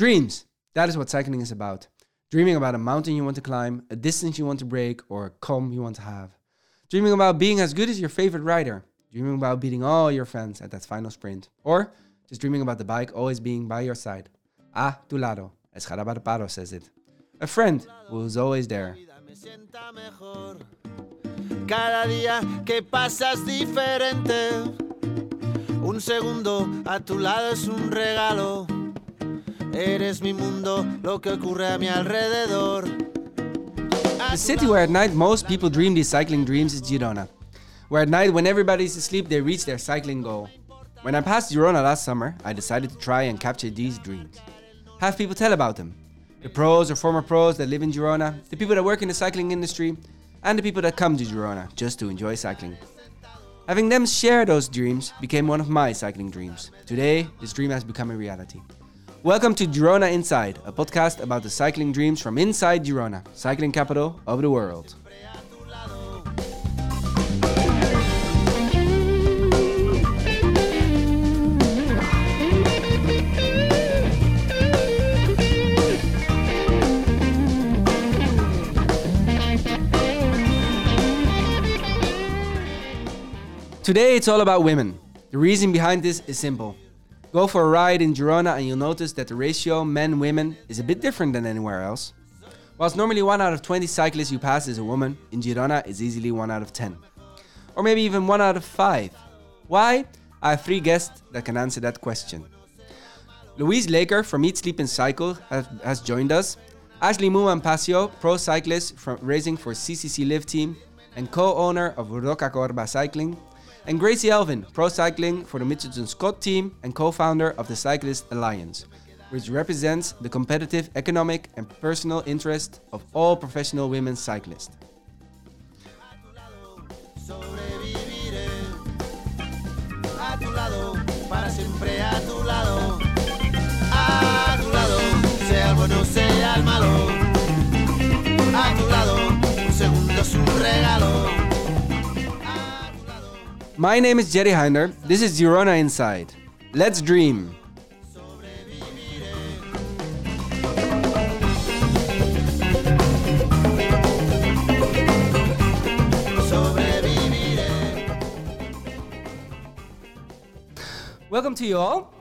Dreams. That is what cycling is about. Dreaming about a mountain you want to climb, a distance you want to break, or a calm you want to have. Dreaming about being as good as your favorite rider. Dreaming about beating all your friends at that final sprint. Or just dreaming about the bike always being by your side. A tu lado, as Jarabe de Palo says it. A friend who is always there. Cada día que pasas diferente. Un segundo a tu lado es un regalo. Eres mi mundo, lo que ocurre a mi alrededor. The city where at night most people dream these cycling dreams is Girona. Where at night, when everybody's asleep, they reach their cycling goal. When I passed Girona last summer, I decided to try and capture these dreams. Have people tell about them. The pros or former pros that live in Girona, the people that work in the cycling industry, and the people that come to Girona just to enjoy cycling. Having them share those dreams became one of my cycling dreams. Today, this dream has become a reality. Welcome to Girona Inside, a podcast about the cycling dreams from inside Girona, cycling capital of the world. Today it's all about women. The reason behind this is simple. Go for a ride in Girona and you'll notice that the ratio men women is a bit different than anywhere else. Whilst normally 1 out of 20 cyclists you pass is a woman, in Girona it's easily 1 out of 10. Or maybe even 1 out of 5. Why? I have three guests that can answer that question. Louise Laker from Eat Sleep and Cycle has, has joined us. Ashleigh Moolman Pasio, pro cyclist from racing for CCC Liv Team and co-owner of Rocacorba Cycling. And Gracie Elvin, pro cycling for the Mitchelton Scott team and co-founder of the Cyclist Alliance, which represents the competitive, economic and personal interest of all professional women cyclists. Regalo. My name is Jerry Heiner. This is Girona Inside. Let's dream. Welcome to you all.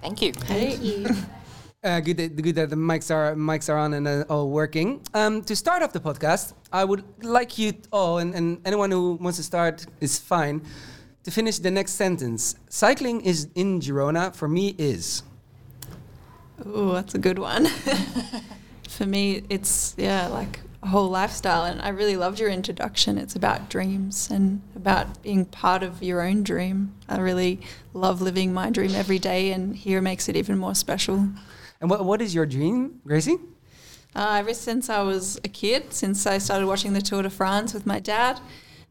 Thank you. Uh, good, that, good that the mics are mics are on and uh, all working. Um, to start off the podcast, I would like you all, and, and anyone who wants to start is fine, to finish the next sentence. Cycling is in Girona for me is. Oh, that's a good one. For me, it's yeah, like a whole lifestyle, and I really loved your introduction. It's about dreams and about being part of your own dream. I really love living my dream every day, and here makes it even more special. And what, what is your dream, Gracie? Uh, ever since I was a kid, since I started watching the Tour de France with my dad,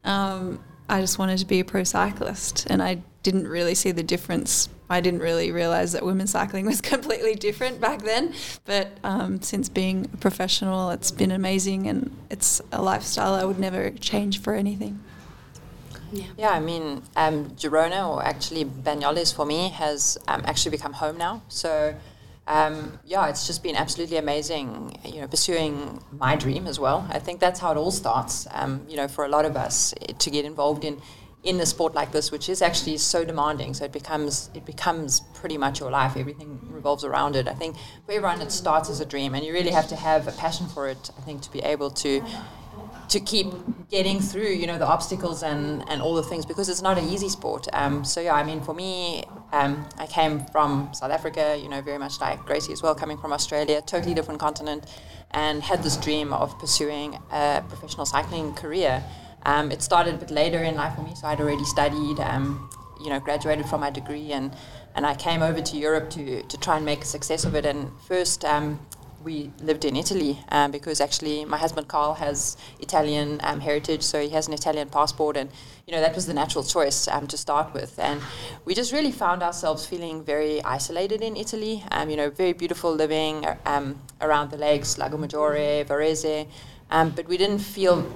um, I just wanted to be a pro cyclist, and I didn't really see the difference. I didn't really realize that women's cycling was completely different back then. But um, since being a professional, it's been amazing, and it's a lifestyle I would never change for anything. Yeah, yeah, I mean, um, Girona, or actually Banyoles for me, has um, actually become home now. So, um, yeah, it's just been absolutely amazing, you know, pursuing my dream as well. I think that's how it all starts, um, you know, for a lot of us eh, to get involved in in a sport like this, which is actually so demanding. So it becomes it becomes pretty much your life. Everything revolves around it. I think for everyone, it starts as a dream, and you really have to have a passion for it. I think to be able to to keep getting through, you know, the obstacles and, and all the things because it's not an easy sport. Um, so yeah, I mean, for me, um, I came from South Africa, you know, very much like Gracie as well, coming from Australia, totally different continent, and had this dream of pursuing a professional cycling career. Um, it started a bit later in life for me, so I'd already studied, um, you know, graduated from my degree, and and I came over to Europe to to try and make a success of it. And first, um, we lived in Italy um, because actually my husband Carl has Italian um, heritage, so he has an Italian passport, and you know that was the natural choice um, to start with. And we just really found ourselves feeling very isolated in Italy. Um, you know, very beautiful living um, around the lakes, Lago Maggiore, Varese, um, but we didn't feel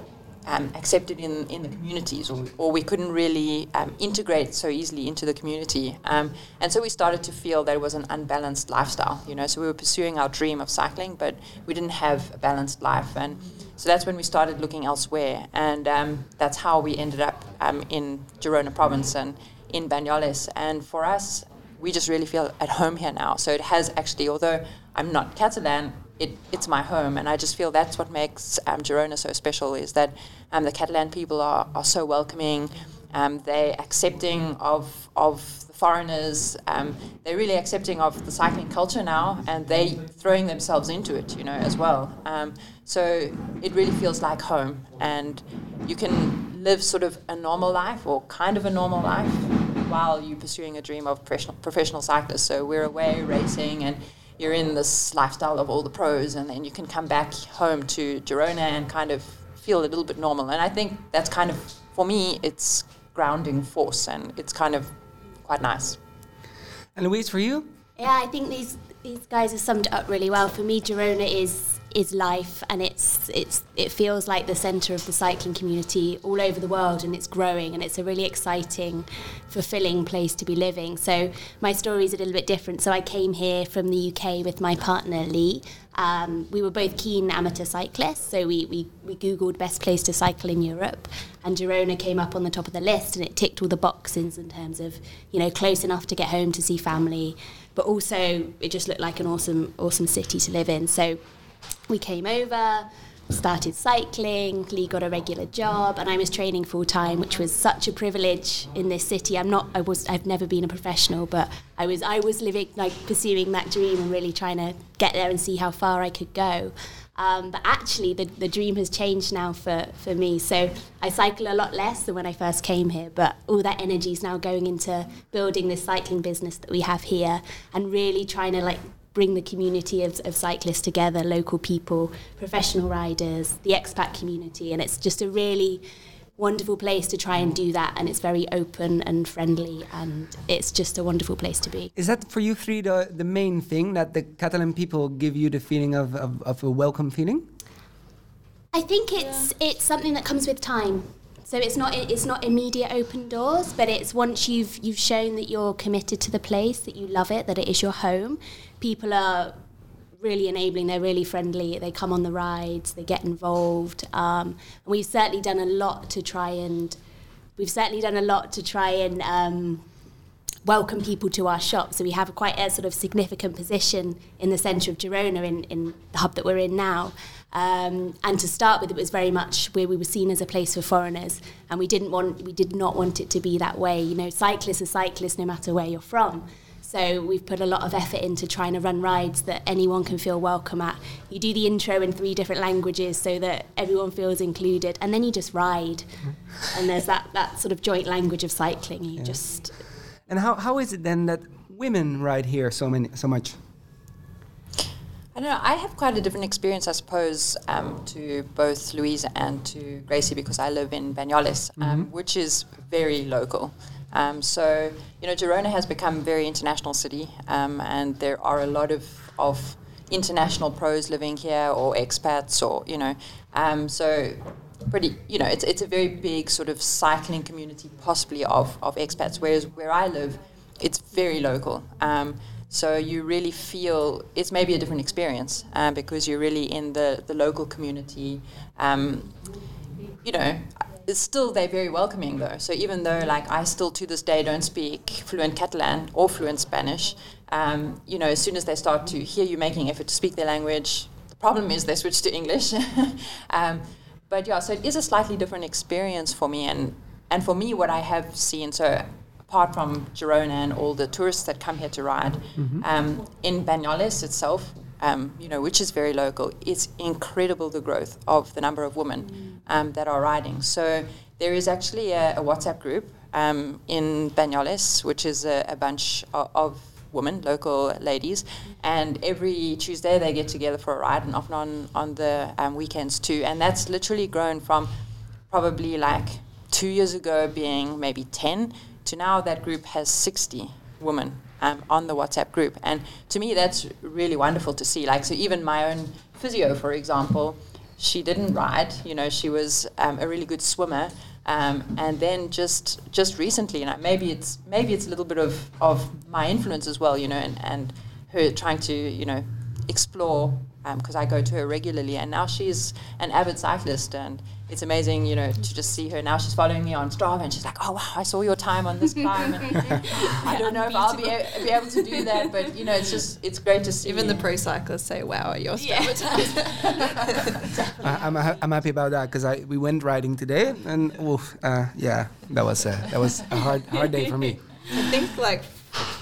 um, accepted in, in the communities, or, or we couldn't really um, integrate so easily into the community. Um, and so we started to feel that it was an unbalanced lifestyle, you know. So we were pursuing our dream of cycling, but we didn't have a balanced life. And so that's when we started looking elsewhere. And um, that's how we ended up um, in Girona province and in Banyoles. And for us, we just really feel at home here now. So it has actually, although I'm not Catalan, it, it's my home, and I just feel that's what makes um, Girona so special. Is that um, the Catalan people are, are so welcoming, um, they're accepting of of the foreigners, um, they're really accepting of the cycling culture now, and they throwing themselves into it, you know, as well. Um, so it really feels like home, and you can live sort of a normal life or kind of a normal life while you're pursuing a dream of professional professional cyclists. So we're away racing and you're in this lifestyle of all the pros, and then you can come back home to Girona and kind of feel a little bit normal. And I think that's kind of, for me, it's grounding force, and it's kind of quite nice. And Louise, for you? Yeah, I think these these guys have summed it up really well. For me, Girona is is life, and it's it's it feels like the centre of the cycling community all over the world, and it's growing, and it's a really exciting, fulfilling place to be living. So my story is a little bit different. So I came here from the UK with my partner Lee. Um, we were both keen amateur cyclists, so we, we, we googled best place to cycle in Europe, and Girona came up on the top of the list, and it ticked all the boxes in terms of you know close enough to get home to see family, but also it just looked like an awesome awesome city to live in. So we came over, started cycling. Lee got a regular job, and I was training full time, which was such a privilege in this city. I'm not. I was. I've never been a professional, but I was. I was living like pursuing that dream and really trying to get there and see how far I could go. Um, but actually, the, the dream has changed now for, for me. So I cycle a lot less than when I first came here, but all that energy is now going into building this cycling business that we have here and really trying to like bring the community of, of cyclists together, local people, professional riders, the expat community, and it's just a really wonderful place to try and do that and it's very open and friendly and it's just a wonderful place to be Is that for you three the, the main thing that the Catalan people give you the feeling of, of, of a welcome feeling? I think it's it's something that comes with time. So it's not it's not immediate open doors, but it's once you've you've shown that you're committed to the place, that you love it, that it is your home. People are really enabling. They're really friendly. They come on the rides. They get involved. Um, and we've certainly done a lot to try and we've certainly done a lot to try and um, welcome people to our shop. So we have a quite a sort of significant position in the centre of Girona in, in the hub that we're in now. Um, and to start with, it was very much where we were seen as a place for foreigners, and we didn't want, we did not want it to be that way. You know, cyclists are cyclists no matter where you're from. So we've put a lot of effort into trying to run rides that anyone can feel welcome at. You do the intro in three different languages so that everyone feels included, and then you just ride. and there's that, that sort of joint language of cycling. You just And how, how is it then that women ride here so many so much? I don't know. I have quite a different experience, I suppose, um, to both Louise and to Gracie because I live in Banyoles, um, which is very local. Um, so, you know, Girona has become a very international city, um, and there are a lot of, of international pros living here or expats or, you know, um, so pretty, you know, it's, it's a very big sort of cycling community, possibly of, of expats, whereas where I live, it's very local. Um, so you really feel it's maybe a different experience uh, because you're really in the, the local community. Um, you know, it's still they're very welcoming though. So even though like I still to this day don't speak fluent Catalan or fluent Spanish, um, you know, as soon as they start to hear you making effort to speak their language, the problem is they switch to English. um, but yeah, so it is a slightly different experience for me, and and for me, what I have seen so. Apart from Girona and all the tourists that come here to ride, um, in Banyoles itself, um, you know, which is very local, it's incredible the growth of the number of women um, that are riding. So there is actually a, a WhatsApp group um, in Banyoles, which is a, a bunch of, of women, local ladies, and every Tuesday they get together for a ride, and often on on the um, weekends too. And that's literally grown from probably like two years ago being maybe ten to now that group has sixty women um, on the WhatsApp group. And to me, that's really wonderful to see. Like, so even my own physio, for example, she didn't ride. You know, she was um, a really good swimmer. Um, and then just just recently, and I maybe it's maybe it's a little bit of, of my influence as well, you know, and, and her trying to you know explore because um, I go to her regularly, and now she's an avid cyclist, and it's amazing, you know, to just see her. Now she's following me on Strava, and she's like, "Oh wow, I saw your time on this climb." And I don't know if I'll be, a- be able to do that, but you know, it's just it's great to see. Even the pro cyclists say, "Wow, at your Strava times." I, I'm, ha- I'm happy about that because I we went riding today, and oof, uh, yeah, that was uh, that was a hard hard day for me. I think like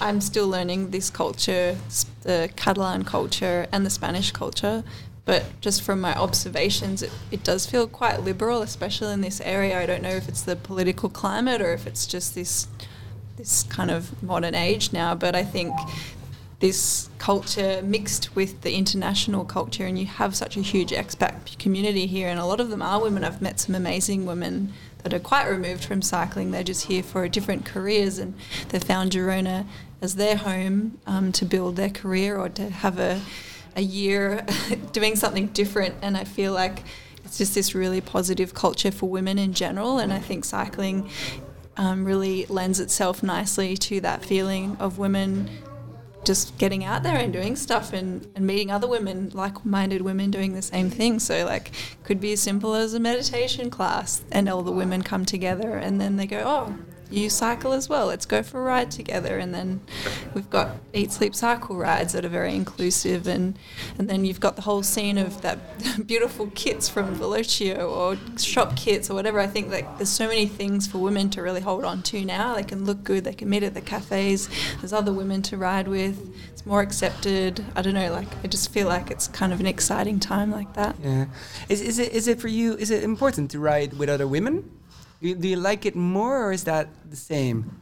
I'm still learning this culture, the Catalan culture and the Spanish culture. But just from my observations, it, it does feel quite liberal, especially in this area. I don't know if it's the political climate or if it's just this this kind of modern age now. But I think this culture mixed with the international culture, and you have such a huge expat community here, and a lot of them are women. I've met some amazing women that are quite removed from cycling. They're just here for different careers, and they found Girona as their home um, to build their career or to have a a year doing something different. And I feel like it's just this really positive culture for women in general, and I think cycling. Um, really lends itself nicely to that feeling of women just getting out there and doing stuff and, and meeting other women, like minded women doing the same thing. So, like, could be as simple as a meditation class, and all the women come together and then they go, Oh, you cycle as well, let's go for a ride together. And then we've got Eat, Sleep, Cycle rides that are very inclusive. And, and then you've got the whole scene of that beautiful kits from Velocio or shop kits or whatever. I think like there's so many things for women to really hold on to now. They can look good, they can meet at the cafes, there's other women to ride with, it's more accepted. I don't know, like I just feel like it's kind of an exciting time like that. Yeah, is is it is it for you? Is it important to ride with other women? Do you, do you like it more, or is that the same?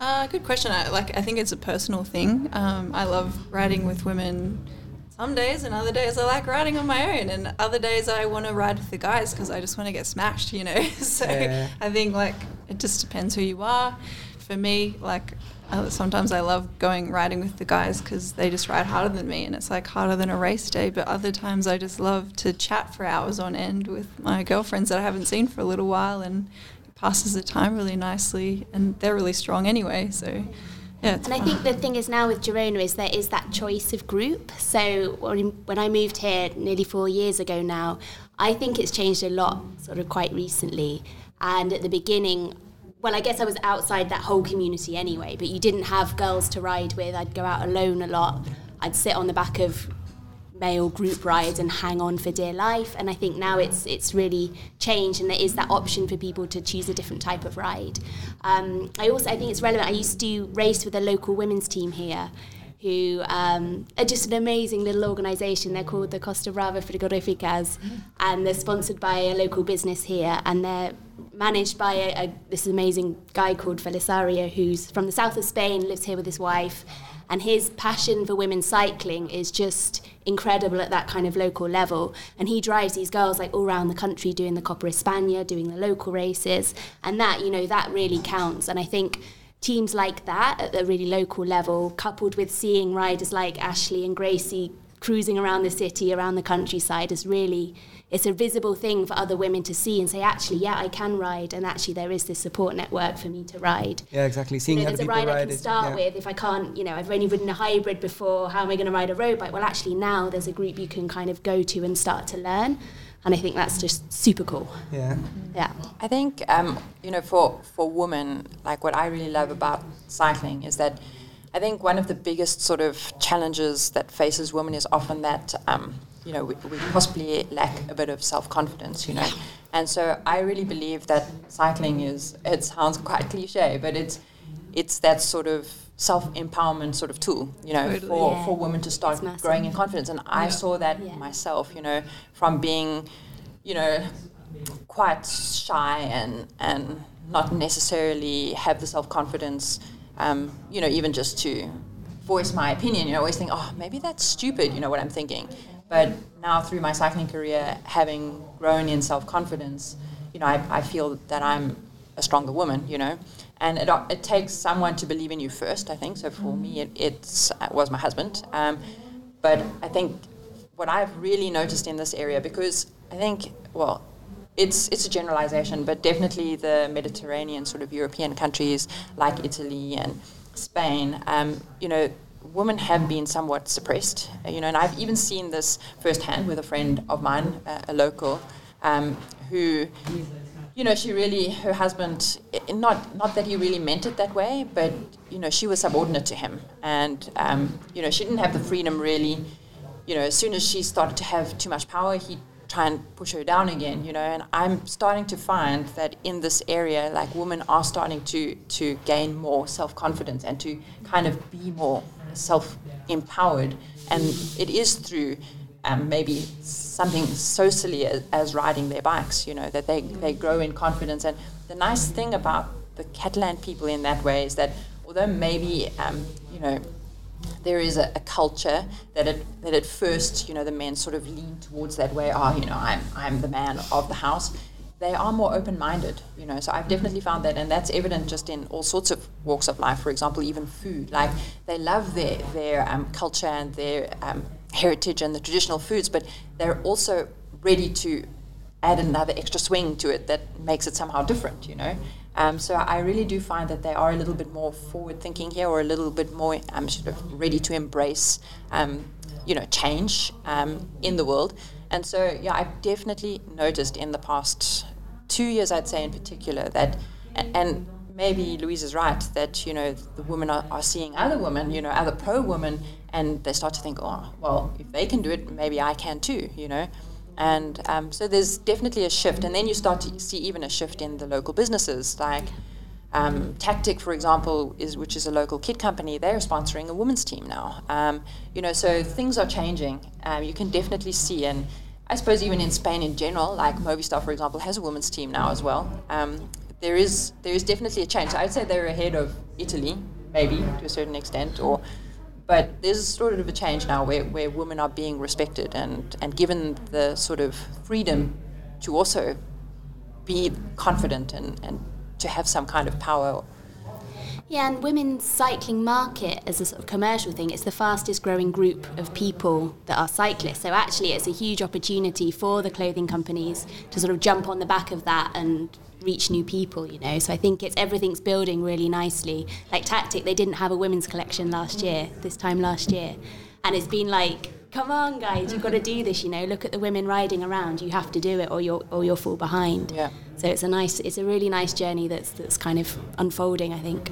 Uh, good question. I, like, I think it's a personal thing. Um, I love riding with women some days, and other days I like riding on my own, and other days I want to ride with the guys because I just want to get smashed, you know. so Yeah. I think like it just depends who you are. For me, like uh, sometimes I love going riding with the guys because they just ride harder than me, and it's like harder than a race day. But other times I just love to chat for hours on end with my girlfriends that I haven't seen for a little while, and it passes the time really nicely. And they're really strong anyway, so yeah. And I think the thing is now with Girona is there is that choice of group. So when when I moved here nearly four years ago now, I think it's changed a lot sort of quite recently. And at the beginning, well, I guess I was outside that whole community anyway, but you didn't have girls to ride with. I'd go out alone a lot. I'd sit on the back of male group rides and hang on for dear life. And I think now it's it's really changed, and there is that option for people to choose a different type of ride. Um, I also I think it's relevant. I used to race with a local women's team here. Who um, are just an amazing little organisation. They're called the Costa Brava Frigorificas, and they're sponsored by a local business here, and they're managed by a, a, this amazing guy called Felisario, who's from the south of Spain, lives here with his wife, and his passion for women's cycling is just incredible at that kind of local level. And he drives these girls like all around the country doing the Copa España, doing the local races, and that you know that really counts. And I think teams like that at the really local level, coupled with seeing riders like Ashleigh and Gracie cruising around the city, around the countryside, is really it's a visible thing for other women to see and say, actually, yeah, I can ride, and actually there is this support network for me to ride. Yeah, exactly. Seeing You know, there's a people ride I can it. start yeah. with if I can't, you know, I've only ridden a hybrid before. How am I going to ride a road bike? Well, actually, now there's a group you can kind of go to and start to learn, and I think that's just super cool. Yeah. Yeah. I think um, you know for for women, like what I really love about cycling is that I think one of the biggest sort of challenges that faces women is often that um, you know we, we possibly lack a bit of self confidence, you know, and so I really believe that cycling is it sounds quite cliche, but it's it's that sort of self empowerment sort of tool, you know, Totally. for, Yeah. for women to start growing in confidence. And I saw that Yeah. myself, you know, from being, you know, quite shy and and not necessarily have the self confidence, um, you know, even just to voice my opinion. You know, I always think, oh, maybe that's stupid. You know what I'm thinking. But now through my cycling career, having grown in self confidence, you know, I, I feel that I'm a stronger woman. You know. And it, it takes someone to believe in you first, I think. So for me, it it's, it was my husband. Um, but I think what I've really noticed in this area, because I think, well, it's it's a generalization, but definitely the Mediterranean sort of European countries like Italy and Spain, um, you know, women have been somewhat suppressed, uh, you know, and I've even seen this firsthand with a friend of mine, uh, a local, um, who, you know, she really, her husband, not not that he really meant it that way, but you know, she was subordinate to him, and um, you know, she didn't have the freedom really. You know, as soon as she started to have too much power, he try and push her down again, you know. And I'm starting to find that in this area, like women are starting to to gain more self confidence and to kind of be more self empowered, and it is through um, maybe something so silly as, as riding their bikes, you know, that they they grow in confidence. And the nice thing about the Catalan people in that way is that although maybe um, you know there is a, a culture that at, that at first, you know, the men sort of lean towards that way, oh, you know, I'm, I'm the man of the house. They are more open minded, you know, so I've definitely found that, and that's evident just in all sorts of walks of life, for example, even food. Like, they love their, their um, culture and their um, heritage and the traditional foods, but they're also ready to add another extra swing to it that makes it somehow different, you know. Um, so I really do find that they are a little bit more forward thinking here, or a little bit more um, sort of ready to embrace, um, you know, change um, in the world. And so yeah, I've definitely noticed in the past two years, I'd say in particular, that and, and maybe Louise is right that you know the women are, are seeing other women, you know, other pro women, and they start to think, oh, well, if they can do it, maybe I can too, you know. And um, so there's definitely a shift, and then you start to see even a shift in the local businesses, like um, Tactic, for example, is which is a local kit company. They're sponsoring a women's team now. Um, you know, so things are changing. Um, you can definitely see, and I suppose even in Spain in general, like Movistar, for example, has a women's team now as well. Um, there is there is definitely a change. I'd say they're ahead of Italy, maybe to a certain extent, or but there's sort of a change now where, where women are being respected and, and given the sort of freedom to also be confident and, and to have some kind of power. Yeah, and women's cycling market as a sort of commercial thing, it's the fastest growing group of people that are cyclists. So actually it's a huge opportunity for the clothing companies to sort of jump on the back of that and reach new people, you know. So I think it's everything's building really nicely. Like Tactic, they didn't have a women's collection last year, this time last year. And it's been like, come on guys, you've got to do this, you know. Look at the women riding around. You have to do it or you'll or you'll fall behind. Yeah. So it's a nice it's a really nice journey that's that's kind of unfolding, I think.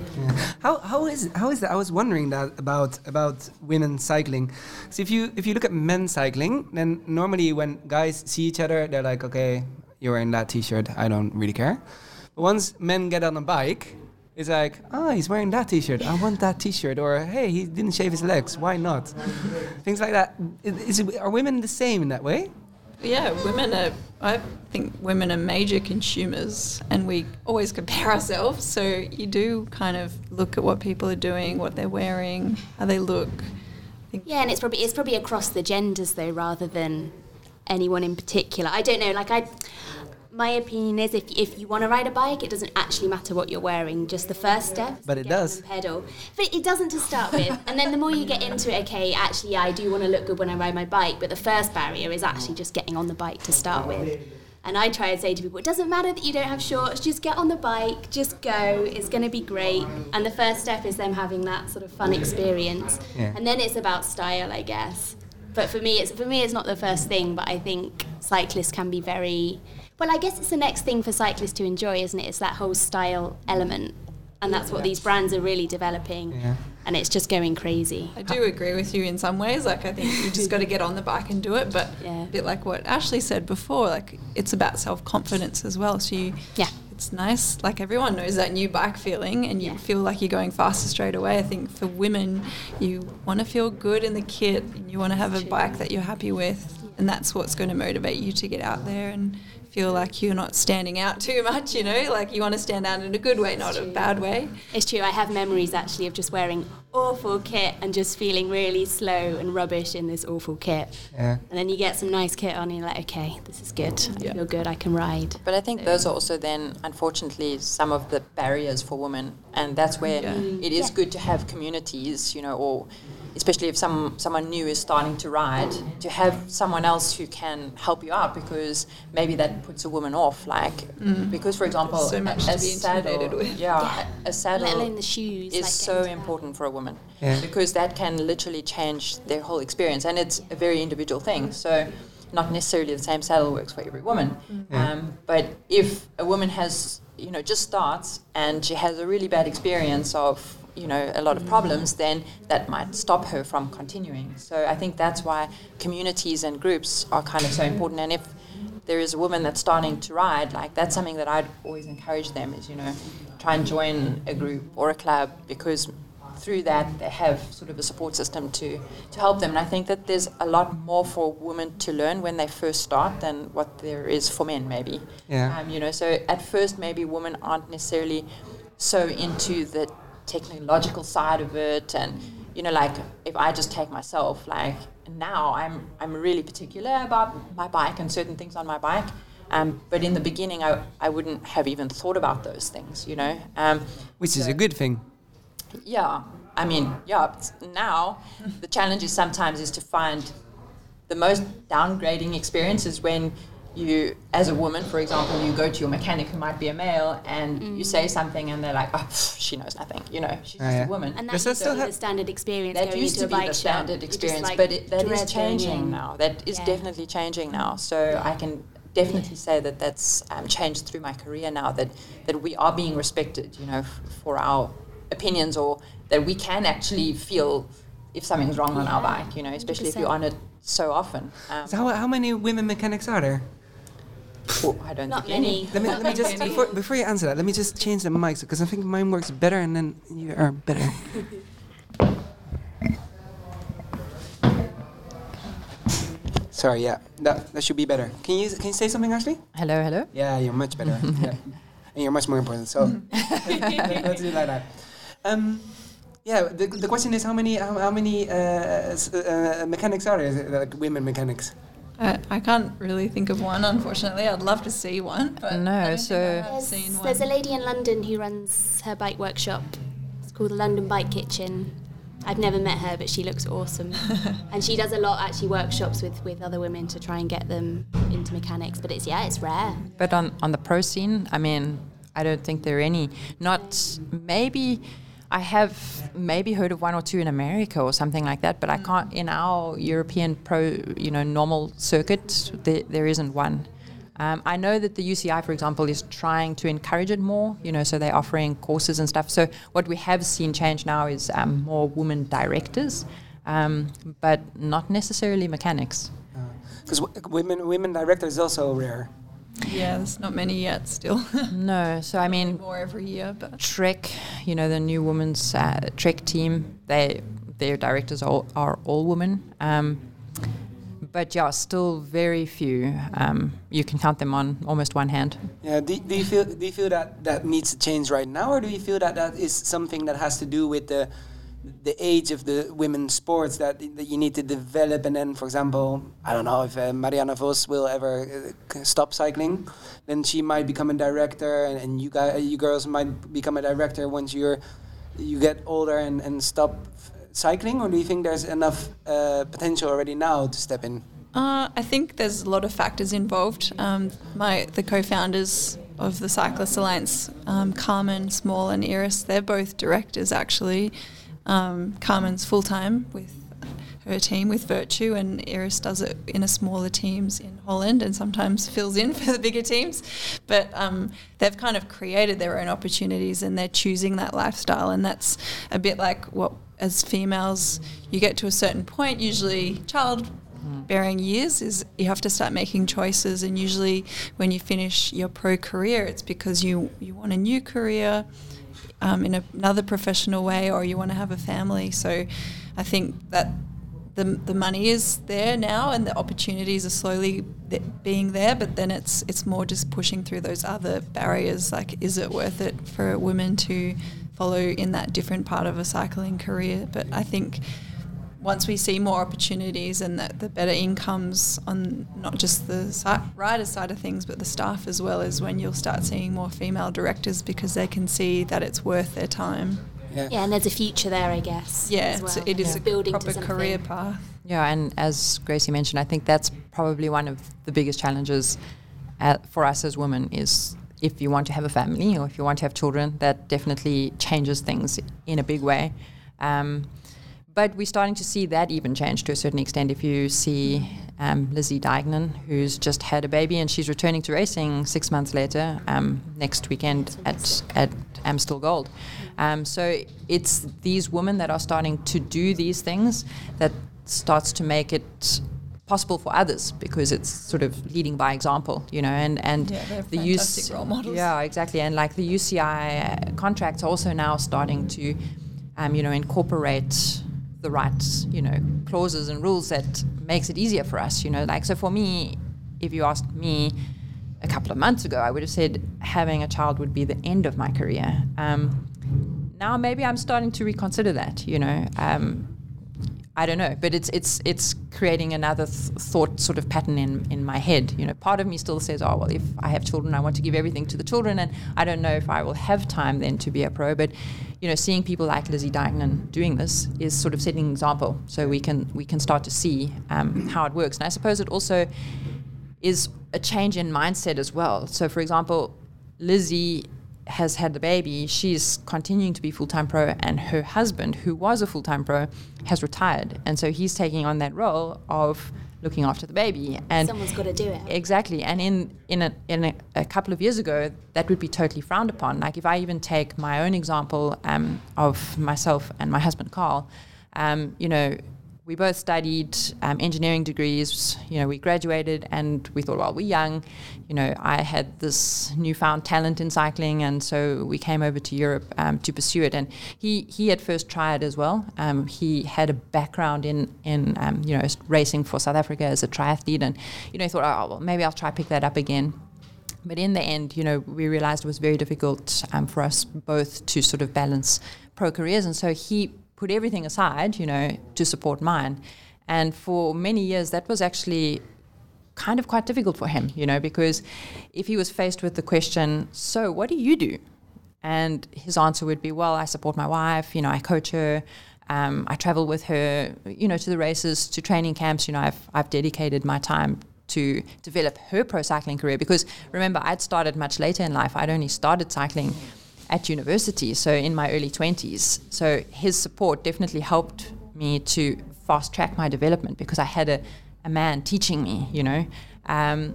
How, how is how is that? I was wondering that about about women cycling. So if you if you look at men cycling, then normally when guys see each other, they're like, okay, you're wearing that T-shirt. I don't really care. But once men get on a bike, it's like, oh, he's wearing that T-shirt. I want that T-shirt. Or hey, he didn't shave his legs. Why not? Things like that. Is it, are women the same in that way? Yeah, women are. I think women are major consumers, and we always compare ourselves. So you do kind of look at what people are doing, what they're wearing, how they look. Yeah, and it's probably it's probably across the genders though, rather than anyone in particular. I don't know. Like I, my opinion is if if you want to ride a bike, it doesn't actually matter what you're wearing. Just the first step. But it does. Pedal, but it doesn't to start with. and then the more you get into it, okay, actually, yeah, I do want to look good when I ride my bike. But the first barrier is actually just getting on the bike to start with. And I try and say to people, it doesn't matter that you don't have shorts, just get on the bike, just go, it's going to be great. And the first step is them having that sort of fun experience. Yeah. And then it's about style, I guess. But for me, it's for me, it's not the first thing. But I think cyclists can be very well. I guess it's the next thing for cyclists to enjoy, isn't it? It's that whole style element, and that's what these brands are really developing. Yeah. And it's just going crazy. I do agree with you in some ways. Like I think you just got to get on the bike and do it. But Yeah. a bit like what Ashleigh said before, like it's about self confidence as well. So you, Yeah. It's nice. Like everyone knows that new bike feeling, and you Yeah. feel like you're going faster straight away. I think for women, you want to feel good in the kit, and you want to have a bike that you're happy with, and that's what's going to motivate you to get out there and feel like you're not standing out too much. You know, like you want to stand out in a good way, not a bad way. It's true. I have memories actually of just wearing awful kit and just feeling really slow and rubbish in this awful kit. Yeah. And then you get some nice kit on, and you're like, okay, this is good. I Yeah. feel good. I can ride. But I think those are also then, unfortunately, some of the barriers for women, and that's where Yeah. it is Yeah. good to have communities, you know, or especially if some someone new is starting to ride, to have someone else who can help you out because maybe that puts a woman off. Like mm-hmm. because, for example, So much a, to be saddle, intimidated with. Yeah, Yeah. a saddle Let alone the shoes, is like so getting to uh, important for a woman Yeah. because that can literally change their whole experience, and it's a very individual thing. So. Not necessarily the same saddle works for every woman, mm-hmm. um, but if a woman has, you know, just starts and she has a really bad experience of, you know, a lot of problems, then that might stop her from continuing. So I think that's why communities and groups are kind of so important. And if there is a woman that's starting to ride, like that's something that I'd always encourage them is, you know, try and join a group or a club because through that they have sort of a support system to, to help them. And I think that there's a lot more for women to learn when they first start than what there is for men maybe. Yeah. Um, you know, so at first maybe women aren't necessarily so into the technological side of it and you know like if i just take myself like now i'm i'm really particular about my bike and certain things on my bike um, but in the beginning I, I wouldn't have even thought about those things you know um, Which is a good thing. yeah i mean yeah now the challenge is sometimes is to find the most downgrading experiences when you as a woman for example you go to your mechanic who might be a male and you say something and they're like oh she knows nothing you know she's just yeah. a woman And that that used to still be have- the standard experience that going used into to a be bike the shop. standard experience, like, but it, that is changing in. now. That is Yeah. definitely changing now. So I can definitely say that that's um, changed through my career now. That that we are being respected, you know, f- for our opinions, or that we can actually feel if something's wrong on our bike. You know, especially if 100%. you're on it so often. Um, So how, how many women mechanics are there? Oh, I don't Not think any. many. Let me, let me just before, before you answer that, let me just change the mics because I think mine works better and then you are better. Sorry, yeah, that, that should be better. Can you can you say something, Ashleigh? Hello, hello. Yeah, you're much better. yeah. And you're much more important. So let's do it like that. Um, yeah, the, the question is how many how, how many uh, uh, mechanics are there? like women mechanics? I, I can't really think of one, unfortunately. I'd love to see one, but No, I so- think I have There's, seen one. there's a lady in London who runs her bike workshop. It's called the London Bike Kitchen. I've never met her, but she looks awesome. and she does a lot, actually, workshops with, with other women to try and get them into mechanics. But it's, yeah, it's rare. But on, on the pro scene, I mean, I don't think there are any. Not maybe. I have maybe heard of one or two in America or something like that, but I can't in our European pro, you know, normal circuit. There, there isn't one. Um, I know that the UCI, for example, is trying to encourage it more. You know, so they're offering courses and stuff. So what we have seen change now is um, more women directors, um, but not necessarily mechanics. Because women women directors is also rare. Yeah, there's not many yet still. No, so I mean, More every year, but Trek, you know, the new women's uh, Trek team, they their directors are, are all women. Um, but yeah, still very few. Um, you can count them on almost one hand. Yeah. Do, do you feel do you feel that that needs to change right now, or do you feel that that is something that has to do with the the age of the women's sports that, that you need to develop and then for example i don't know if uh, marianne vos will ever uh, stop cycling then she might become a director and, and you guys you girls might become a director once you're you get older and, and stop cycling or do you think there's enough uh, potential already now to step in Uh, I think there's a lot of factors involved. Um, my the co-founders of the Cyclist Alliance, um, Carmen Small and Iris, they're both directors actually. Um, Carmen's full time with her team with Virtu, and Iris does it in a smaller teams in Holland, and sometimes fills in for the bigger teams. But um, they've kind of created their own opportunities, and they're choosing that lifestyle, and that's a bit like what as females you get to a certain point, usually child bearing years is you have to start making choices. And usually when you finish your pro career it's because you you want a new career um, in another professional way or you want to have a family. So I think that the, the money is there now and the opportunities are slowly th- being there but then it's it's more just pushing through those other barriers like is it worth it for women to follow in that different part of a cycling career? But I think once we see more opportunities and the, the better incomes on not just the si- rider side of things, but the staff as well, is when you'll start seeing more female directors because they can see that it's worth their time. Yeah. Yeah, and there's a future there, I guess. Yeah, as it's, well. it is It's a building proper something. career path. Yeah, and as Gracie mentioned, I think that's probably one of the biggest challenges uh, for us as women is if you want to have a family or if you want to have children, that definitely changes things in a big way. Um, but we're starting to see that even change to a certain extent. If you see um, Lizzie Deignan, who's just had a baby and she's returning to racing six months later um, next weekend at, at Amstel Gold. Um, so it's these women that are starting to do these things that starts to make it possible for others because it's sort of leading by example, you know, and, and Yeah, the use role models. Yeah, exactly. And like the UCI contracts are also now starting to, um, you know, incorporate the right, you know, clauses and rules that makes it easier for us, you know, like, so for me, if you asked me a couple of months ago, I would have said having a child would be the end of my career. Um, now maybe I'm starting to reconsider that, you know, um, I don't know, but it's it's it's creating another th- thought sort of pattern in in my head. You know, part of me still says, oh well, if I have children, I want to give everything to the children, and I don't know if I will have time then to be a pro. But you know, seeing people like Lizzie Deignan doing this is sort of setting an example, so we can we can start to see um, how it works. And I suppose it also is a change in mindset as well. So, for example, Lizzie has had the baby, she's continuing to be full time pro, and her husband, who was a full time pro, has retired. And so he's taking on that role of looking after the baby. And Someone's got to do it. Exactly. And in, in, a, in a, a couple of years ago, that would be totally frowned upon. Like, if I even take my own example um, of myself and my husband, Carl, um, you know, we both studied um, engineering degrees. You know, we graduated and we thought, well, we're young. You know, I had this newfound talent in cycling, and so we came over to Europe um, to pursue it. And he he had first tried as well. Um, he had a background in in um, you know racing for South Africa as a triathlete, and you know, he thought, oh, well, maybe I'll try pick that up again. But in the end, you know, we realized it was very difficult um, for us both to sort of balance pro careers, and so he put everything aside, you know, to support mine. And for many years, that was actually kind of quite difficult for him, you know, because if he was faced with the question, so what do you do? And his answer would be, well, I support my wife, you know, I coach her, um, I travel with her, you know, to the races, to training camps, you know, I've, I've dedicated my time to develop her pro cycling career because remember, I'd started much later in life. I'd only started cycling at university, so in my early 20s. So his support definitely helped me to fast track my development because I had a, a man teaching me, you know. Um,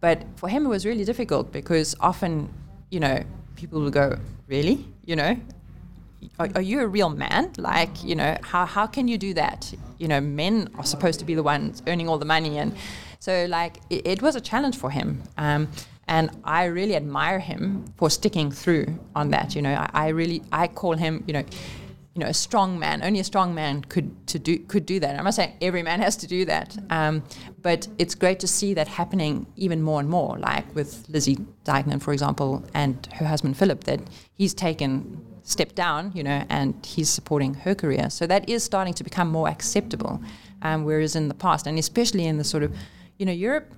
but for him, it was really difficult because often, you know, people would go, Really? You know, are, are you a real man? Like, you know, how, how can you do that? You know, men are supposed to be the ones earning all the money. And so, like, it, it was a challenge for him. Um, and I really admire him for sticking through on that. You know, I, I really I call him you know, you know, a strong man. Only a strong man could to do could do that. I'm not saying every man has to do that, um, but it's great to see that happening even more and more. Like with Lizzie Deignan, for example, and her husband Philip, that he's taken step down, you know, and he's supporting her career. So that is starting to become more acceptable, um, whereas in the past, and especially in the sort of, you know, Europe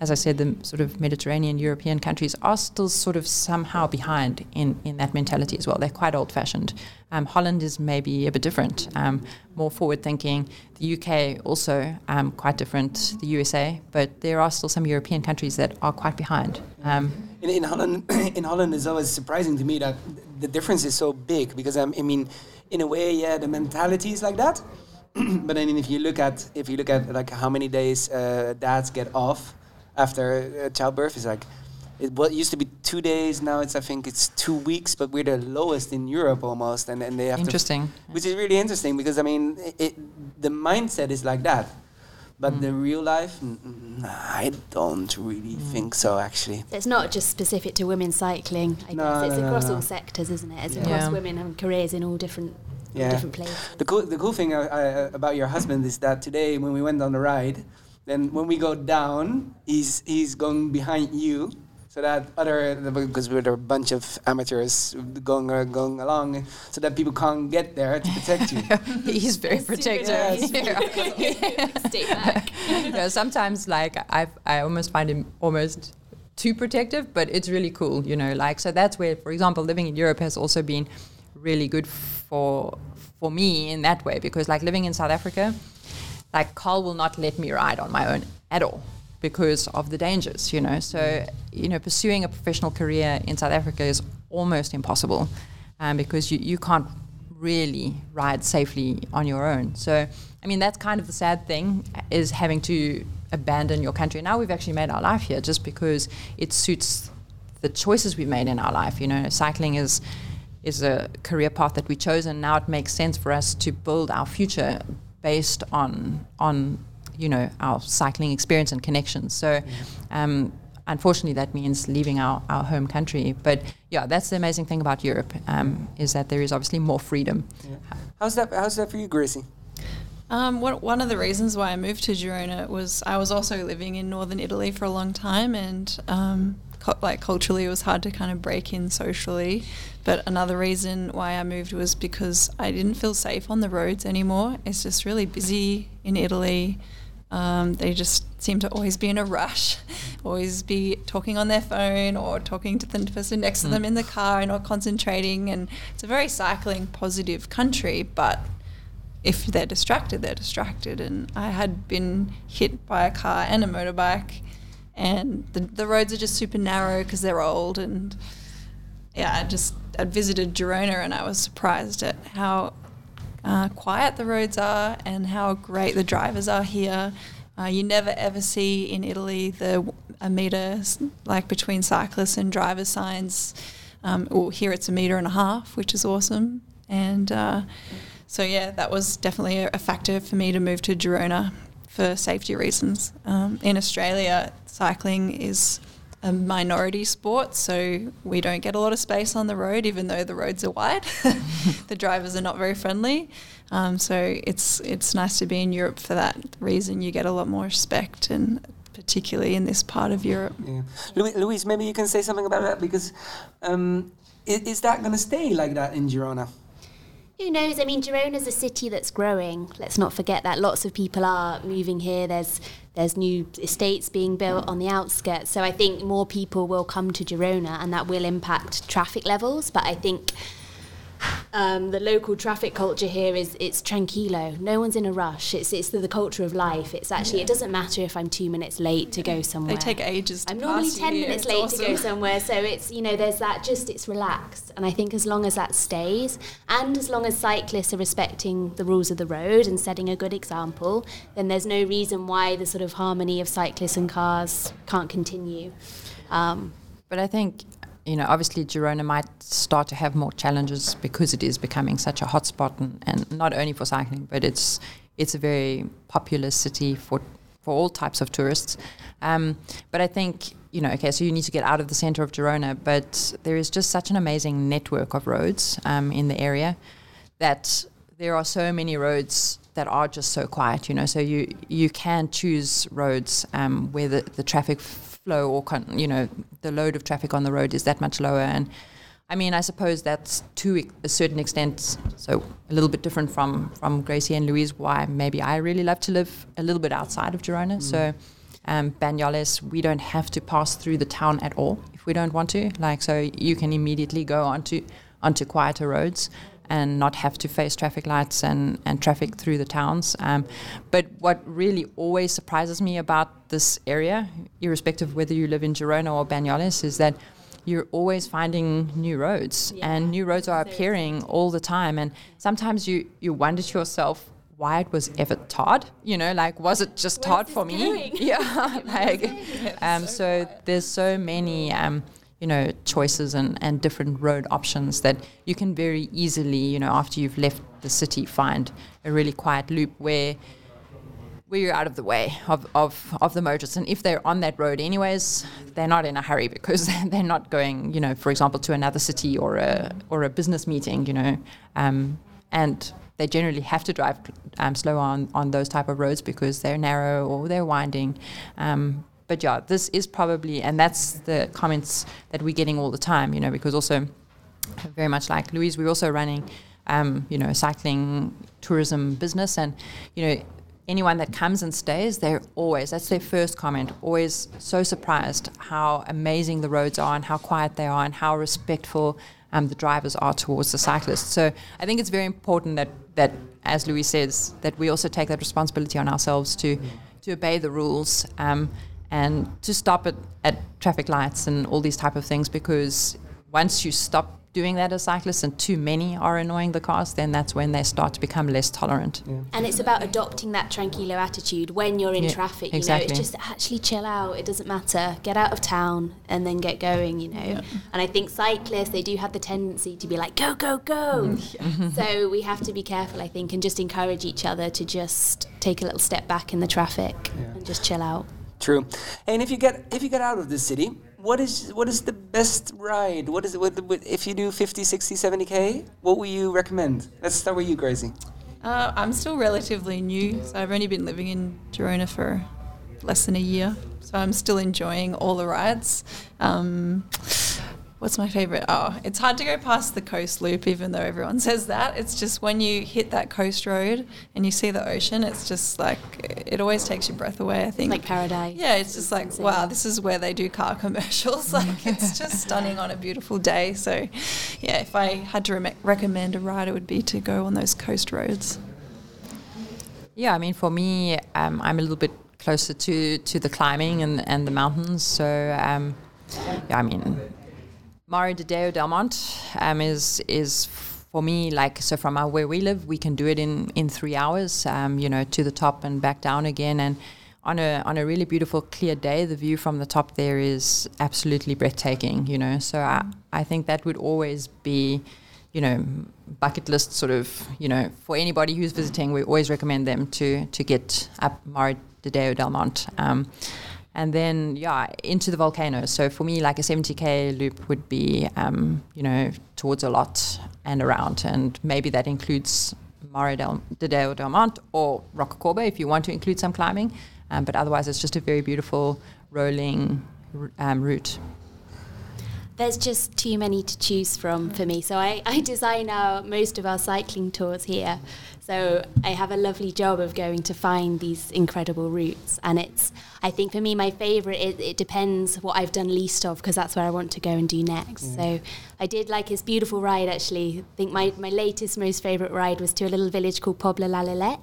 as I said, the sort of Mediterranean European countries are still sort of somehow behind in, in that mentality as well. They're quite old fashioned. Um, Holland is maybe a bit different, um, more forward thinking. The UK also um, quite different, the USA, but there are still some European countries that are quite behind. Um, In, in Holland, in Holland, it's always surprising to me that the difference is so big because um, I mean, in a way, yeah, the mentality is like that. but I mean, if you look at if you look at like how many days uh, dads get off after uh, childbirth, it's like it what used to be two days. Now it's I think it's two weeks, but we're the lowest in Europe almost, and and they have to interesting. which is really interesting because I mean, it, it the mindset is like that, but the real life, mm, mm, I don't really think so. Actually, It's not just specific to women cycling. I No, guess it's no, no, across no. all sectors, isn't it? It's Yeah. across Yeah. women having careers in all different, all Yeah. different places. the cool the cool thing I, I, about your husband is that today when we went on the ride, then when we go down, he's he's going behind you. So that other because we're a bunch of amateurs going uh, going along, so that people can't get there to protect you. He's very protective. nice. Yeah. Stay back. yeah, sometimes like I I almost find him almost too protective, but it's really cool, you know. Like so that's where, for example, living in Europe has also been really good for for me in that way because like living in South Africa, like Carl will not let me ride on my own at all because of the dangers, you know. So, you know, pursuing a professional career in South Africa is almost impossible um, because you, you can't really ride safely on your own. So, I mean, that's kind of the sad thing is having to abandon your country. Now we've actually made our life here just because it suits the choices we've made in our life. You know, cycling is is a career path that we chose, and now it makes sense for us to build our future based on on you know our cycling experience and connections. So. Um, unfortunately, that means leaving our, our home country. But yeah, that's the amazing thing about Europe um, is that there is obviously more freedom. Yeah. How's that? How's that for you, Gracie? Um, what, one of the reasons why I moved to Girona was I was also living in northern Italy for a long time, and um, co- like culturally, it was hard to kind of break in socially. But another reason why I moved was because I didn't feel safe on the roads anymore. It's just really busy in Italy. Um, they just seem to always be in a rush, always be talking on their phone or talking to the person next to them mm. in the car and not concentrating. And it's a very cycling positive country, but if they're distracted, they're distracted. And I had been hit by a car and a motorbike, and the, the roads are just super narrow because they're old. And yeah, I just I visited Girona and I was surprised at how uh, quiet the roads are and how great the drivers are here. Uh, you never ever see in Italy the a meter like between cyclists and driver signs. Um, well, here it's a meter and a half, which is awesome. And uh, so yeah, that was definitely a, a, factor for me to move to Girona for safety reasons. Um, in Australia, cycling is a minority sport, so we don't get a lot of space on the road, even though the roads are wide. the drivers are not very friendly, um, so it's it's nice to be in Europe for that reason. You get a lot more respect, and particularly in this part of Europe. Yeah. Louise, maybe you can say something about that because um, is, is that going to stay like that in Girona? Who knows? I mean, Girona is a city that's growing. Let's not forget that lots of people are moving here. There's there's new estates being built on the outskirts. So I think more people will come to Girona, and that will impact traffic levels. But I think um, the local traffic culture here is it's tranquilo. No one's in a rush. It's it's the, the culture of life. It's actually yeah. it doesn't matter if I'm two minutes late to go somewhere. They take ages. I'm normally ten minutes late awesome. to go somewhere. So it's you know there's that just it's relaxed. And I think as long as that stays, and as long as cyclists are respecting the rules of the road and setting a good example, then there's no reason why the sort of harmony of cyclists and cars can't continue. Um, but I think you know, obviously Girona might start to have more challenges because it is becoming such a hotspot, and, and not only for cycling, but it's it's a very popular city for for all types of tourists. Um, but I think you know, okay, so you need to get out of the center of Girona, but there is just such an amazing network of roads um, in the area that there are so many roads that are just so quiet. You know, so you you can choose roads um, where the, the traffic flow or con- you know the load of traffic on the road is that much lower. And I mean I suppose that's to a certain extent so a little bit different from from Gracie and Louise why maybe I really love to live a little bit outside of Girona. Mm. so um, Banyoles we don't have to pass through the town at all if we don't want to. Like so you can immediately go onto onto quieter roads and not have to face traffic lights and, and traffic through the towns. Um, but what really always surprises me about this area, irrespective of whether you live in Girona or Banyoles, is that you're always finding new roads yeah. and new roads are appearing all the time. And sometimes you, you wonder to yourself, why it was ever tarred, you know, like was it just tarred for me? Yeah, like um, so, so there's so many um, you know choices and, and different road options that you can very easily you know after you've left the city find a really quiet loop where where you're out of the way of, of, of the motorists. And if they're on that road anyways they're not in a hurry because they're not going you know for example to another city or a or a business meeting you know. Um, and they generally have to drive um, slower on, on those type of roads because they're narrow or they're winding. Um, but yeah, this is probably, and that's the comments that we're getting all the time, you know, because also very much like Louise, we're also running, um, you know, a cycling tourism business, and you know, anyone that comes and stays, they're always that's their first comment, always so surprised how amazing the roads are and how quiet they are and how respectful um, the drivers are towards the cyclists. So I think it's very important that that, as Louise says, that we also take that responsibility on ourselves to to obey the rules um, and to stop at, at traffic lights and all these type of things because once you stop doing that as cyclists and too many are annoying the cars, then that's when they start to become less tolerant. And it's about adopting that tranquilo attitude when you're in Yeah, traffic. You know, it's just actually chill out. It doesn't matter. Get out of town and then get going. You know. And I think cyclists they do have the tendency to be like go go go. Mm-hmm. so we have to be careful, I think, and just encourage each other to just take a little step back in the traffic and just chill out. True. And if you get if you get out of the city, what is what is the best ride? What is it? What, what, if you do 50, 60, 70k, what will you recommend? Let's start with you, Gracie. Uh, I'm still relatively new, so I've only been living in Girona for less than a year. So I'm still enjoying all the rides. Um, what's my favorite? Oh, it's hard to go past the coast loop, even though everyone says that. It's just when you hit that coast road and you see the ocean, it's just like it always takes your breath away. I think Like paradise. yeah, it's just like wow, this is where they do car commercials. Like it's just stunning on a beautiful day. So, yeah, if I had to re- recommend a ride, it would be to go on those coast roads. Yeah, I mean, for me, um, I'm a little bit closer to, to the climbing and, and the mountains. So, um, yeah, I mean, Mare de Deo del Monte um, is is for me like so from our, where we live, we can do it in in three hours. Um, you know, to the top and back down again, and on a on a really beautiful clear day, the view from the top there is absolutely breathtaking. You know, so I I think that would always be you know, bucket list sort of, you know, for anybody who's visiting, we always recommend them to to get up Mare de Deo del Monte. Um, and then, yeah, into the volcanoes. So for me, like a 70k loop would be, um, you know, towards Olot and around. And maybe that includes Mare del, de Deo del Monte or Rocacorba if you want to include some climbing. Um, but otherwise, it's just a very beautiful rolling um, route. There's just too many to choose from for me. So I, I design our most of our cycling tours here. So I have a lovely job of going to find these incredible routes. And it's, I think for me, my favourite, it, it depends what I've done least of because that's where I want to go and do next. Mm. So I did like his beautiful ride actually. I think my, my latest, most favourite ride was to a little village called Pobla la.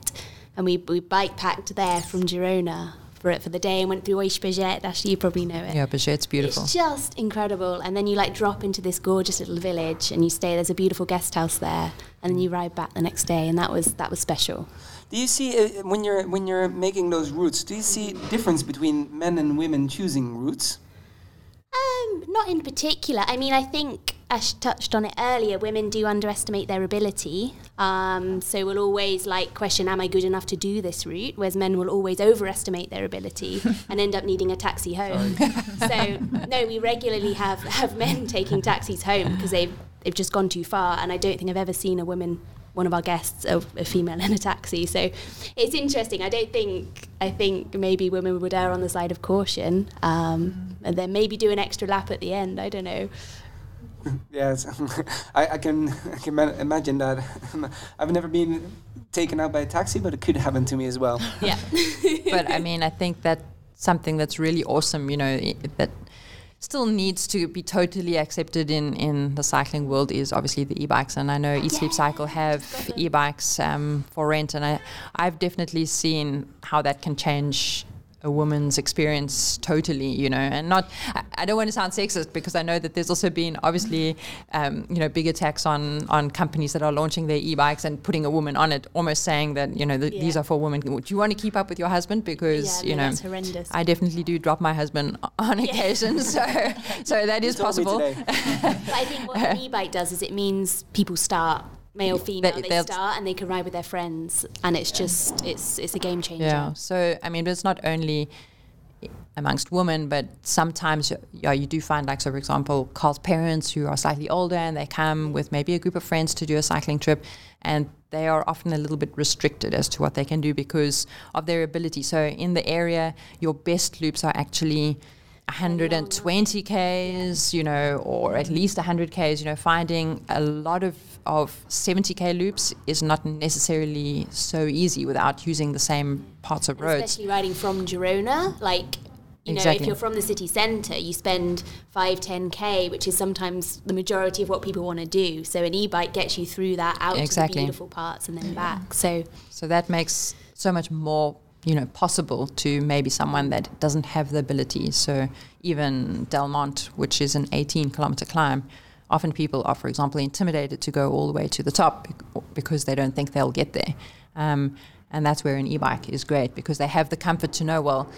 And we, we bike packed there from Girona for it for the day and went through Oix Beget. Actually, you probably know it. Yeah, but it's beautiful. It's just incredible. And then you like drop into this gorgeous little village and you stay. There's a beautiful guest house there, and then you ride back the next day, and that was that was special. Do you see uh, when you're when you're making those routes? Do you see difference between men and women choosing routes? Um, not in particular. I mean, I think Ash touched on it earlier. Women do underestimate their ability, um, so will always like question, "Am I good enough to do this route?" Whereas men will always overestimate their ability and end up needing a taxi home. so no, we regularly have have men taking taxis home because they've they've just gone too far. And I don't think I've ever seen a woman. One of our guests, a, a female in a taxi. So it's interesting. I don't think I think maybe women would err on the side of caution, um, and then maybe do an extra lap at the end. I don't know. Yes, I, I can I can ma- imagine that. I've never been taken out by a taxi, but it could happen to me as well. Yeah. but I mean, I think that something that's really awesome, you know, that still needs to be totally accepted in, in the cycling world is obviously the e-bikes. And I know Eat Sleep Cycle have e-bikes um, for rent, and I, I've definitely seen how that can change a woman's experience totally, you know, and not. I, I don't want to sound sexist because I know that there's also been obviously, um, you know, big attacks on on companies that are launching their e-bikes and putting a woman on it, almost saying that you know th- these are for women. Do you want to keep up with your husband because Yeah, you no, know that's horrendous. I definitely do drop my husband on occasion, so so that is possible. But I think what an e-bike does is it means people start male, female. They, they'll- start and they can ride with their friends, and it's just it's it's a game changer. Yeah. So I mean, it's not only amongst women, but sometimes yeah, you do find like so. For example, Carl's parents who are slightly older and they come with maybe a group of friends to do a cycling trip, and they are often a little bit restricted as to what they can do because of their ability. So in the area, your best loops are actually 120 k's, you know, or at least 100 k's. You know, finding a lot of of 70k loops is not necessarily so easy without using the same parts of roads. Especially riding from Girona, like You know, if you're from the city centre, you spend 5, 10k, which is sometimes the majority of what people want to do. So an e-bike gets you through that out to the Exactly. beautiful parts and then back. So So that makes so much more, you know, possible to maybe someone that doesn't have the ability. So even Del Monte, which is an 18 kilometer climb, often people are, for example, intimidated to go all the way to the top because they don't think they'll get there. Um, and that's where an e-bike is great because they have the comfort to know, well,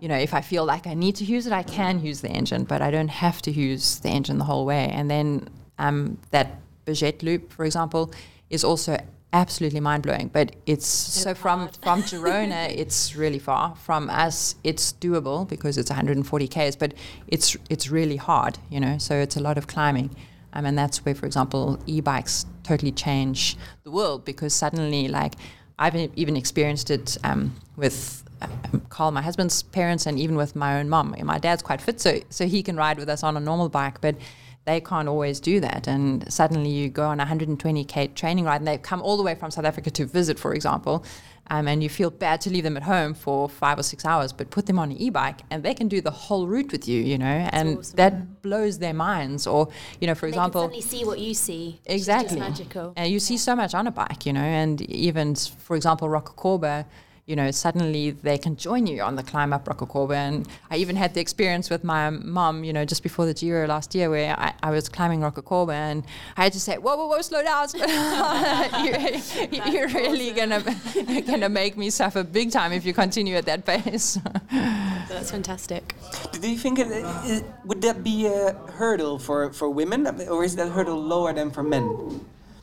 you know, if I feel like I need to use it, I can use the engine, but I don't have to use the engine the whole way. And then um, that Beget loop, for example, is also absolutely mind blowing. But it's so from from Girona, it's really far. From us, it's doable because it's 140 k's, but it's it's really hard, you know. So it's a lot of climbing. Um, and that's where, for example, e-bikes totally change the world because suddenly, like, I've even experienced it um, with um, Carl, my husband's parents, and even with my own mom. And my dad's quite fit, so so he can ride with us on a normal bike, but they can't always do that. And suddenly you go on a 120k training ride, and they've come all the way from South Africa to visit, for example. Um, and you feel bad to leave them at home for five or six hours, but put them on an e-bike, and they can do the whole route with you, you know, and awesome. that blows their minds. Or, you know, for they example, can see what you see. Exactly. magical. And you see so much on a bike, you know, and even, for example, Rocacorba, you know, suddenly they can join you on the climb up Rocacorba. And I even had the experience with my mum, you know, just before the Giro last year where I, I was climbing Rocacorba and I had to say, whoa, whoa, whoa, slow down. slow down." you, you're really going to gonna make me suffer big time if you continue at that pace. That's fantastic. Do you think it, it, would that be a hurdle for, for women, or is that hurdle lower than for men?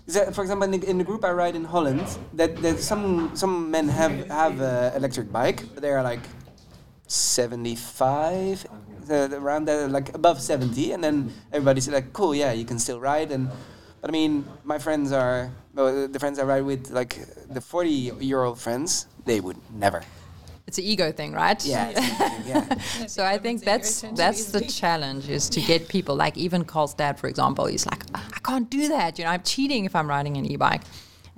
For example, in the, group I ride in Holland, that, that some some men have have a electric bike, they are like seventy five, around that, like above seventy, and then everybody's like, cool, yeah, you can still ride, and but I mean, my friends are the friends I ride with, like the forty year old friends, they would never. It's an ego thing, right? Yeah, yeah. So I think that's that's the challenge is to get people like even Carl's dad, for example, he's like, ah, I can't do that. You know, I'm cheating if I'm riding an e-bike,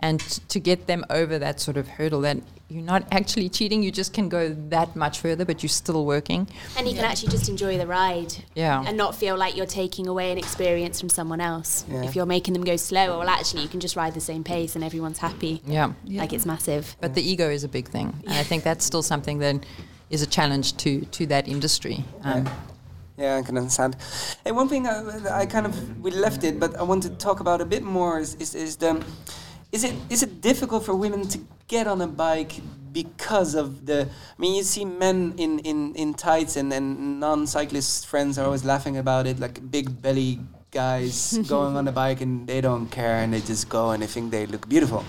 and t- to get them over that sort of hurdle that you're not actually cheating, you just can go that much further, but you're still working. And you can actually just enjoy the ride. Yeah. And not feel like you're taking away an experience from someone else. Yeah. If you're making them go slower, well, actually, you can just ride the same pace and everyone's happy. Yeah. Like it's massive. But the ego is a big thing, and I think that's still something that is a challenge to to that industry. Um, Yeah, I can understand. And one thing I, I kind of we left it, but I want to talk about a bit more is, is, is the is it is it difficult for women to get on a bike because of the? I mean, you see men in in in tights and and non-cyclist friends are always laughing about it, like big belly guys going on a bike and they don't care and they just go and they think they look beautiful.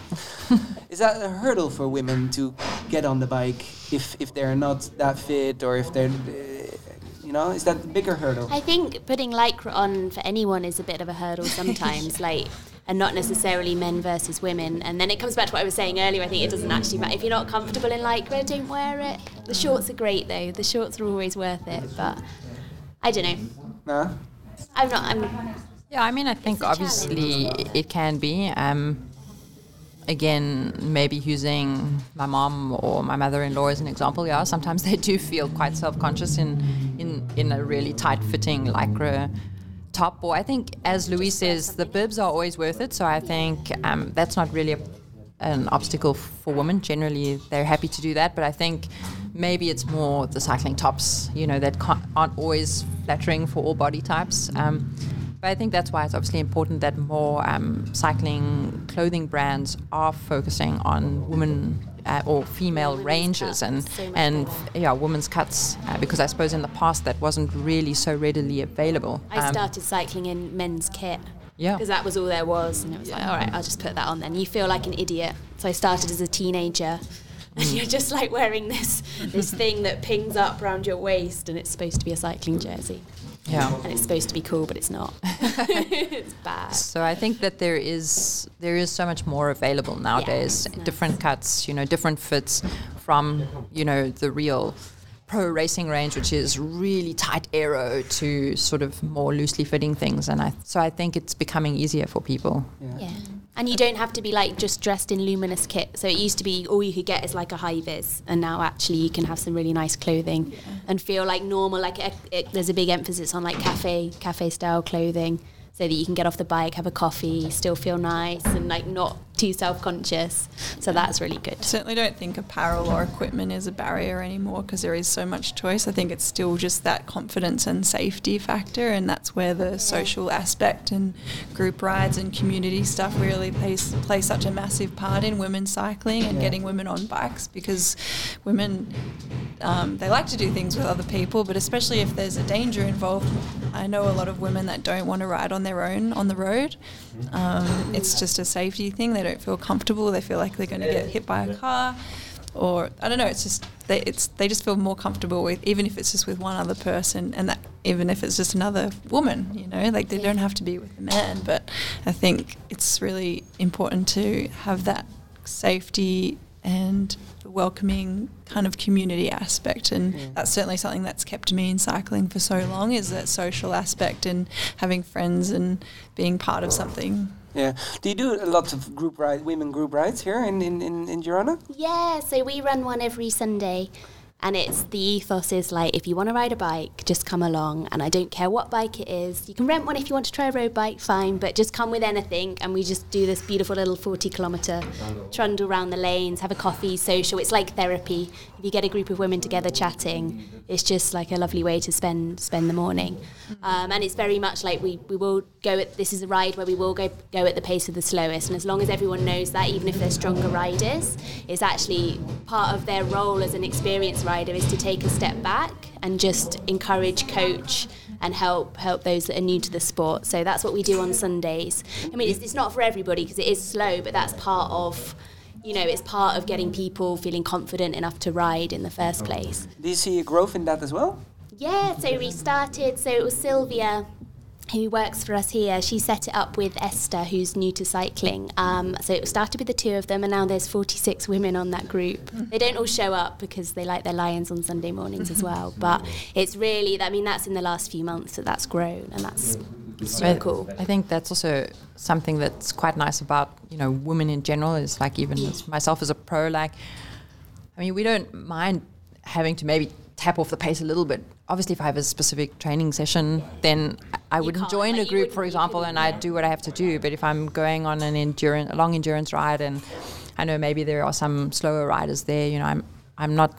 is that a hurdle for women to get on the bike if if they're not that fit or if they're uh, you know, is that the bigger hurdle? I think putting lycra on for anyone is a bit of a hurdle sometimes, like, and not necessarily men versus women. And then it comes back to what I was saying earlier. I think it doesn't actually matter if you're not comfortable in lycra, don't wear it. The shorts are great though. The shorts are always worth it. But I don't know. No? I'm not. I'm. Yeah, I mean, I think a obviously it can be. Um, again, maybe using my mom or my mother-in-law as an example. Yeah, sometimes they do feel quite self-conscious in in in a really tight-fitting lycra top. Or I think, as Louise says, the bibs are always worth it. So I think um, that's not really a, an obstacle for women. Generally, they're happy to do that. But I think maybe it's more the cycling tops, you know, that aren't always flattering for all body types. Um, but I think that's why it's obviously important that more um, cycling clothing brands are focusing on women uh, or female ranges and and yeah, women's cuts uh, because I suppose in the past that wasn't really so readily available. I Um, started cycling in men's kit. Yeah. Because that was all there was, and it was like, all right, I'll just put that on. Then you feel like an idiot. So I started as a teenager, and you're just like wearing this this thing that pings up around your waist, and it's supposed to be a cycling jersey, yeah. and it's supposed to be cool, but it's not. it's bad. So I think that there is there is so much more available nowadays. it's nice. Different cuts, you know, different fits from you know the real pro racing range, which is really tight aero, to sort of more loosely fitting things. And I so I think it's becoming easier for people. Yeah. And you don't have to be like just dressed in luminous kit. So it used to be all you could get is like a high vis, and now actually you can have some really nice clothing and feel like normal. Like it, it, there's a big emphasis on like cafe cafe style clothing, so that you can get off the bike, have a coffee, still feel nice, and like not too self conscious. So that's really good. I certainly don't think apparel or equipment is a barrier anymore because there is so much choice. I think it's still just that confidence and safety factor, and that's where the social aspect and group rides and community stuff really plays play such a massive part in women cycling and getting women on bikes because women um, they like to do things with other people, but especially if there's a danger involved. I know a lot of women that don't want to ride on their own on the road. Um, it's just a safety thing. They don't feel comfortable. They feel like they're going to get hit by a car, or I don't know. It's just they it's they just feel more comfortable with even if it's just with one other person, and that even if it's just another woman. You know, like they don't have to be with a man. But I think it's really important to have that safety and welcoming kind of community aspect and that's certainly something that's kept me in cycling for so long is that social aspect and having friends and being part of something Yeah. Do you do lots of group ride, women group rides here in in in, in Girona? Yeah, so we run one every Sunday. And it's the ethos is like if you want to ride a bike, just come along. And I don't care what bike it is. You can rent one if you want to try a road bike, fine, but just come with anything. And we just do this beautiful little 40 kilometre trundle around the lanes, have a coffee, social. It's like therapy. If you get a group of women together chatting, it's just like a lovely way to spend spend the morning. Um, and it's very much like we, we will go at this is a ride where we will go go at the pace of the slowest. And as long as everyone knows that, even if they're stronger riders, it's actually part of their role as an experienced rider is to take a step back and just encourage, coach, and help help those that are new to the sport. So that's what we do on Sundays. I mean, it's, it's not for everybody because it is slow, but that's part of. You know, it's part of getting people feeling confident enough to ride in the first oh. place. Do you see a growth in that as well? Yeah, so we started, so it was Sylvia who works for us here. She set it up with Esther, who's new to cycling. Um, so it started with the two of them, and now there's 46 women on that group. They don't all show up because they like their lions on Sunday mornings as well. But it's really, I mean, that's in the last few months that that's grown, and that's so cool. I think that's also something that's quite nice about you know women in general. Is like even as myself as a pro, like I mean, we don't mind having to maybe tap off the pace a little bit. Obviously, if I have a specific training session, then I You wouldn't join like, a group, for example, and I yeah. do what I have to do. But if I'm going on an endurance, a long endurance ride, and I know maybe there are some slower riders there, you know, I'm I'm not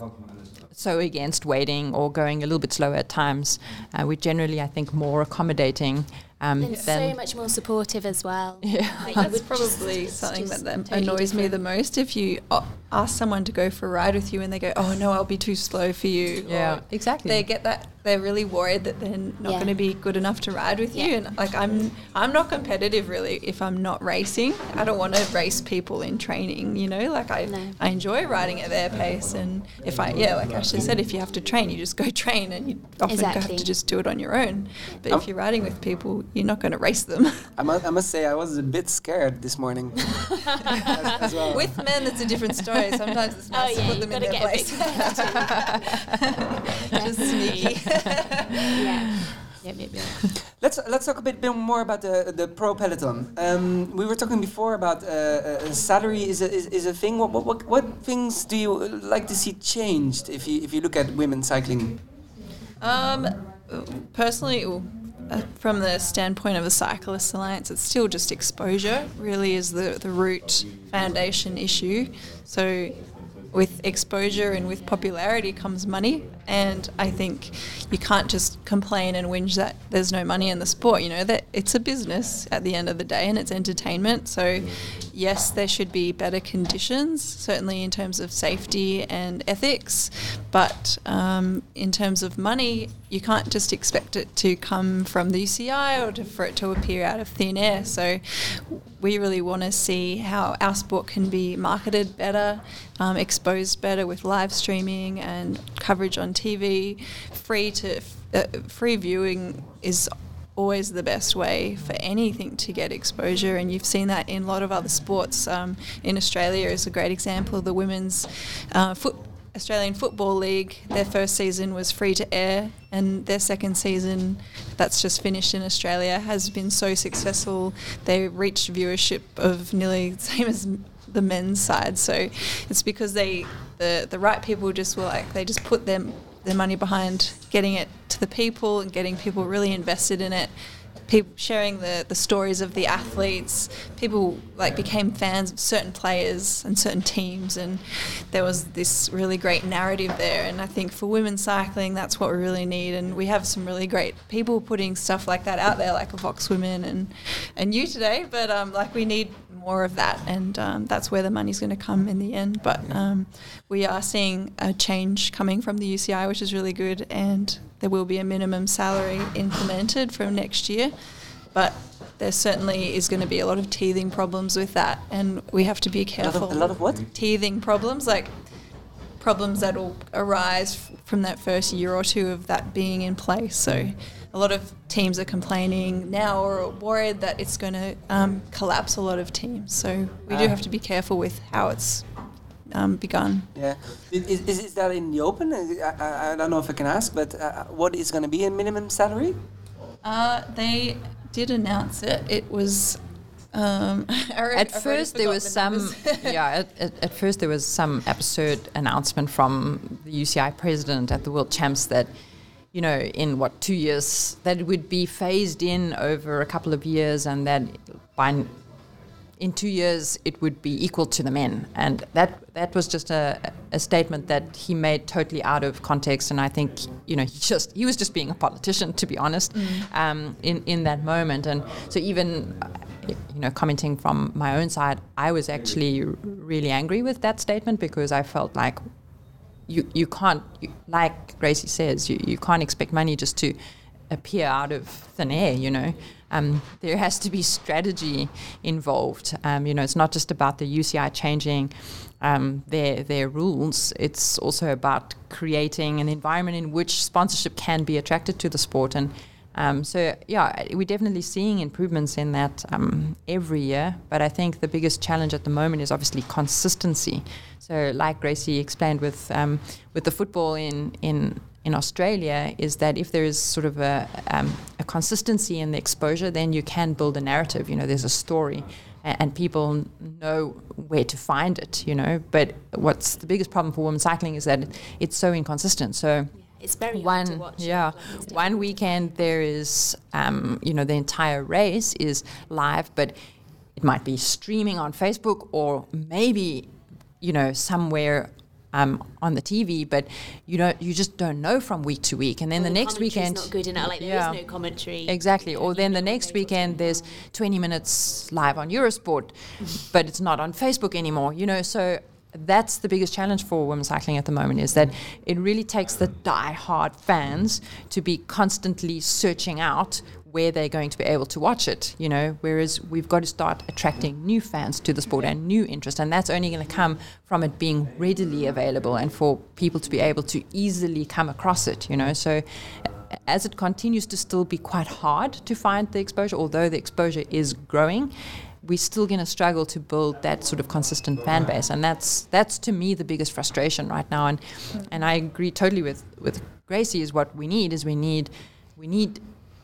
so against waiting or going a little bit slower at times. Uh, we're generally, I think, more accommodating um, And so much more supportive as well. Yeah. Like, That's would probably something that, that totally annoys me the most. If you a- ask someone to go for a ride with you and they go, "Oh no, I'll be too slow for you," Yeah, or exactly. They get that they're really worried that they're not Yeah. going to be good enough to ride with you. And like I'm, I'm not competitive really. If I'm not racing, I don't want to race people in training. You know, like I, No. I enjoy riding at their pace. And if I, yeah, like Ashleigh said, if you have to train, you just go train, and you often have to just do it on your own. But if you're riding with people, you're not going to race them. I must, I must say I was a bit scared this morning. as, as well. With men, it's a different story. Sometimes it's Oh, nice yeah, to put them in gotta their place. Just sneaky. yeah. Yep, yep, yep. Let's let's talk a bit, bit more about the the pro peloton. Um, we were talking before about uh, uh, salary is a is, is a thing. What, what what what things do you uh, like to see changed if you if you look at women cycling? Um, personally, uh, from the standpoint of the Cyclists Alliance, it's still just exposure. Really, is the the root foundation issue. So. With exposure and with popularity comes money, and I think you can't just complain and whinge that there's no money in the sport. You know that it's a business at the end of the day, and it's entertainment. So, yes, there should be better conditions, certainly in terms of safety and ethics, but um, in terms of money, you can't just expect it to come from the UCI or to, for it to appear out of thin air. So, we really want to see how our sport can be marketed better, um, exposed better with live streaming and coverage on TV. Free to uh, free viewing is always the best way for anything to get exposure, and you've seen that in a lot of other sports. Um, in Australia is a great example. The women's uh, foot Australian Football League, their first season was free to air, and their second season, that's just finished in Australia, has been so successful. They reached viewership of nearly the same as the men's side. So it's because they, the the right people, just were like they just put them their money behind getting it to the people and getting people really invested in it people sharing the, the stories of the athletes. People like became fans of certain players and certain teams, and there was this really great narrative there. And I think for women's cycling, that's what we really need. And we have some really great people putting stuff like that out there, like Vox Women and and you today. But um, like we need more of that, and um, that's where the money's going to come in the end. But um, we are seeing a change coming from the UCI, which is really good, and there will be a minimum salary implemented from next year. But there certainly is going to be a lot of teething problems with that, and we have to be careful. A lot of, a lot of what? Teething problems, like problems that will arise from that first year or two of that being in place. So a lot of teams are complaining now or worried that it's going to um, collapse a lot of teams. So we do Ah. have to be careful with how it's um, begun. Yeah. Is, is, is that in the open? I, I, I don't know if I can ask, but uh, what is going to be a minimum salary? Uh, they did announce it. It was. Um, already- At I've first, there was the some, yeah. At, at, at first, there was some absurd announcement from the UCI president at the World Champs that, you know, in what two years that it would be phased in over a couple of years, and that by in two years it would be equal to the men, and that that was just a, a statement that he made totally out of context, and I think you know he just he was just being a politician to be honest, um, in in that moment, and so even you know commenting from my own side, I was actually really angry with that statement because I felt like you you can't like Gracie says you, you can't expect money just to appear out of thin air you know? Um, there has to be strategy involved. Um, you know it's not just about the UCI changing um, their their rules. It's also about creating an environment in which sponsorship can be attracted to the sport and um, so yeah, we're definitely seeing improvements in that um, every year. But I think the biggest challenge at the moment is obviously consistency. So, like Gracie explained with um, with the football in in in Australia, is that if there is sort of a um, a consistency in the exposure, then you can build a narrative. You know, there's a story. And people know where to find it, you know. But what's the biggest problem for women's cycling is that it's so inconsistent. So It's very one watch. yeah one weekend there is um, you know the entire race is live but it might be streaming on facebook or maybe you know somewhere um, on the tv but you don't you just don't know from week to week and then Or the next commentary's weekend not good enough. Like there is Yeah. no commentary. Exactly. Or then the next weekend there's 20 minutes live on Eurosport, but it's not on Facebook anymore. You know, so that's the biggest challenge for women's cycling at the moment is that it really takes the die-hard fans to be constantly searching out where they're going to be able to watch it, you know, whereas we've got to start attracting new fans to the sport and new interest and that's only going to come from it being readily available and for people to be able to easily come across it, you know. So as it continues to still be quite hard to find the exposure, although the exposure is growing, we're still going to struggle to build that sort of consistent fan base, and that's that's to me the biggest frustration right now. And and I agree totally with with Gracie. Is what we need is we need we need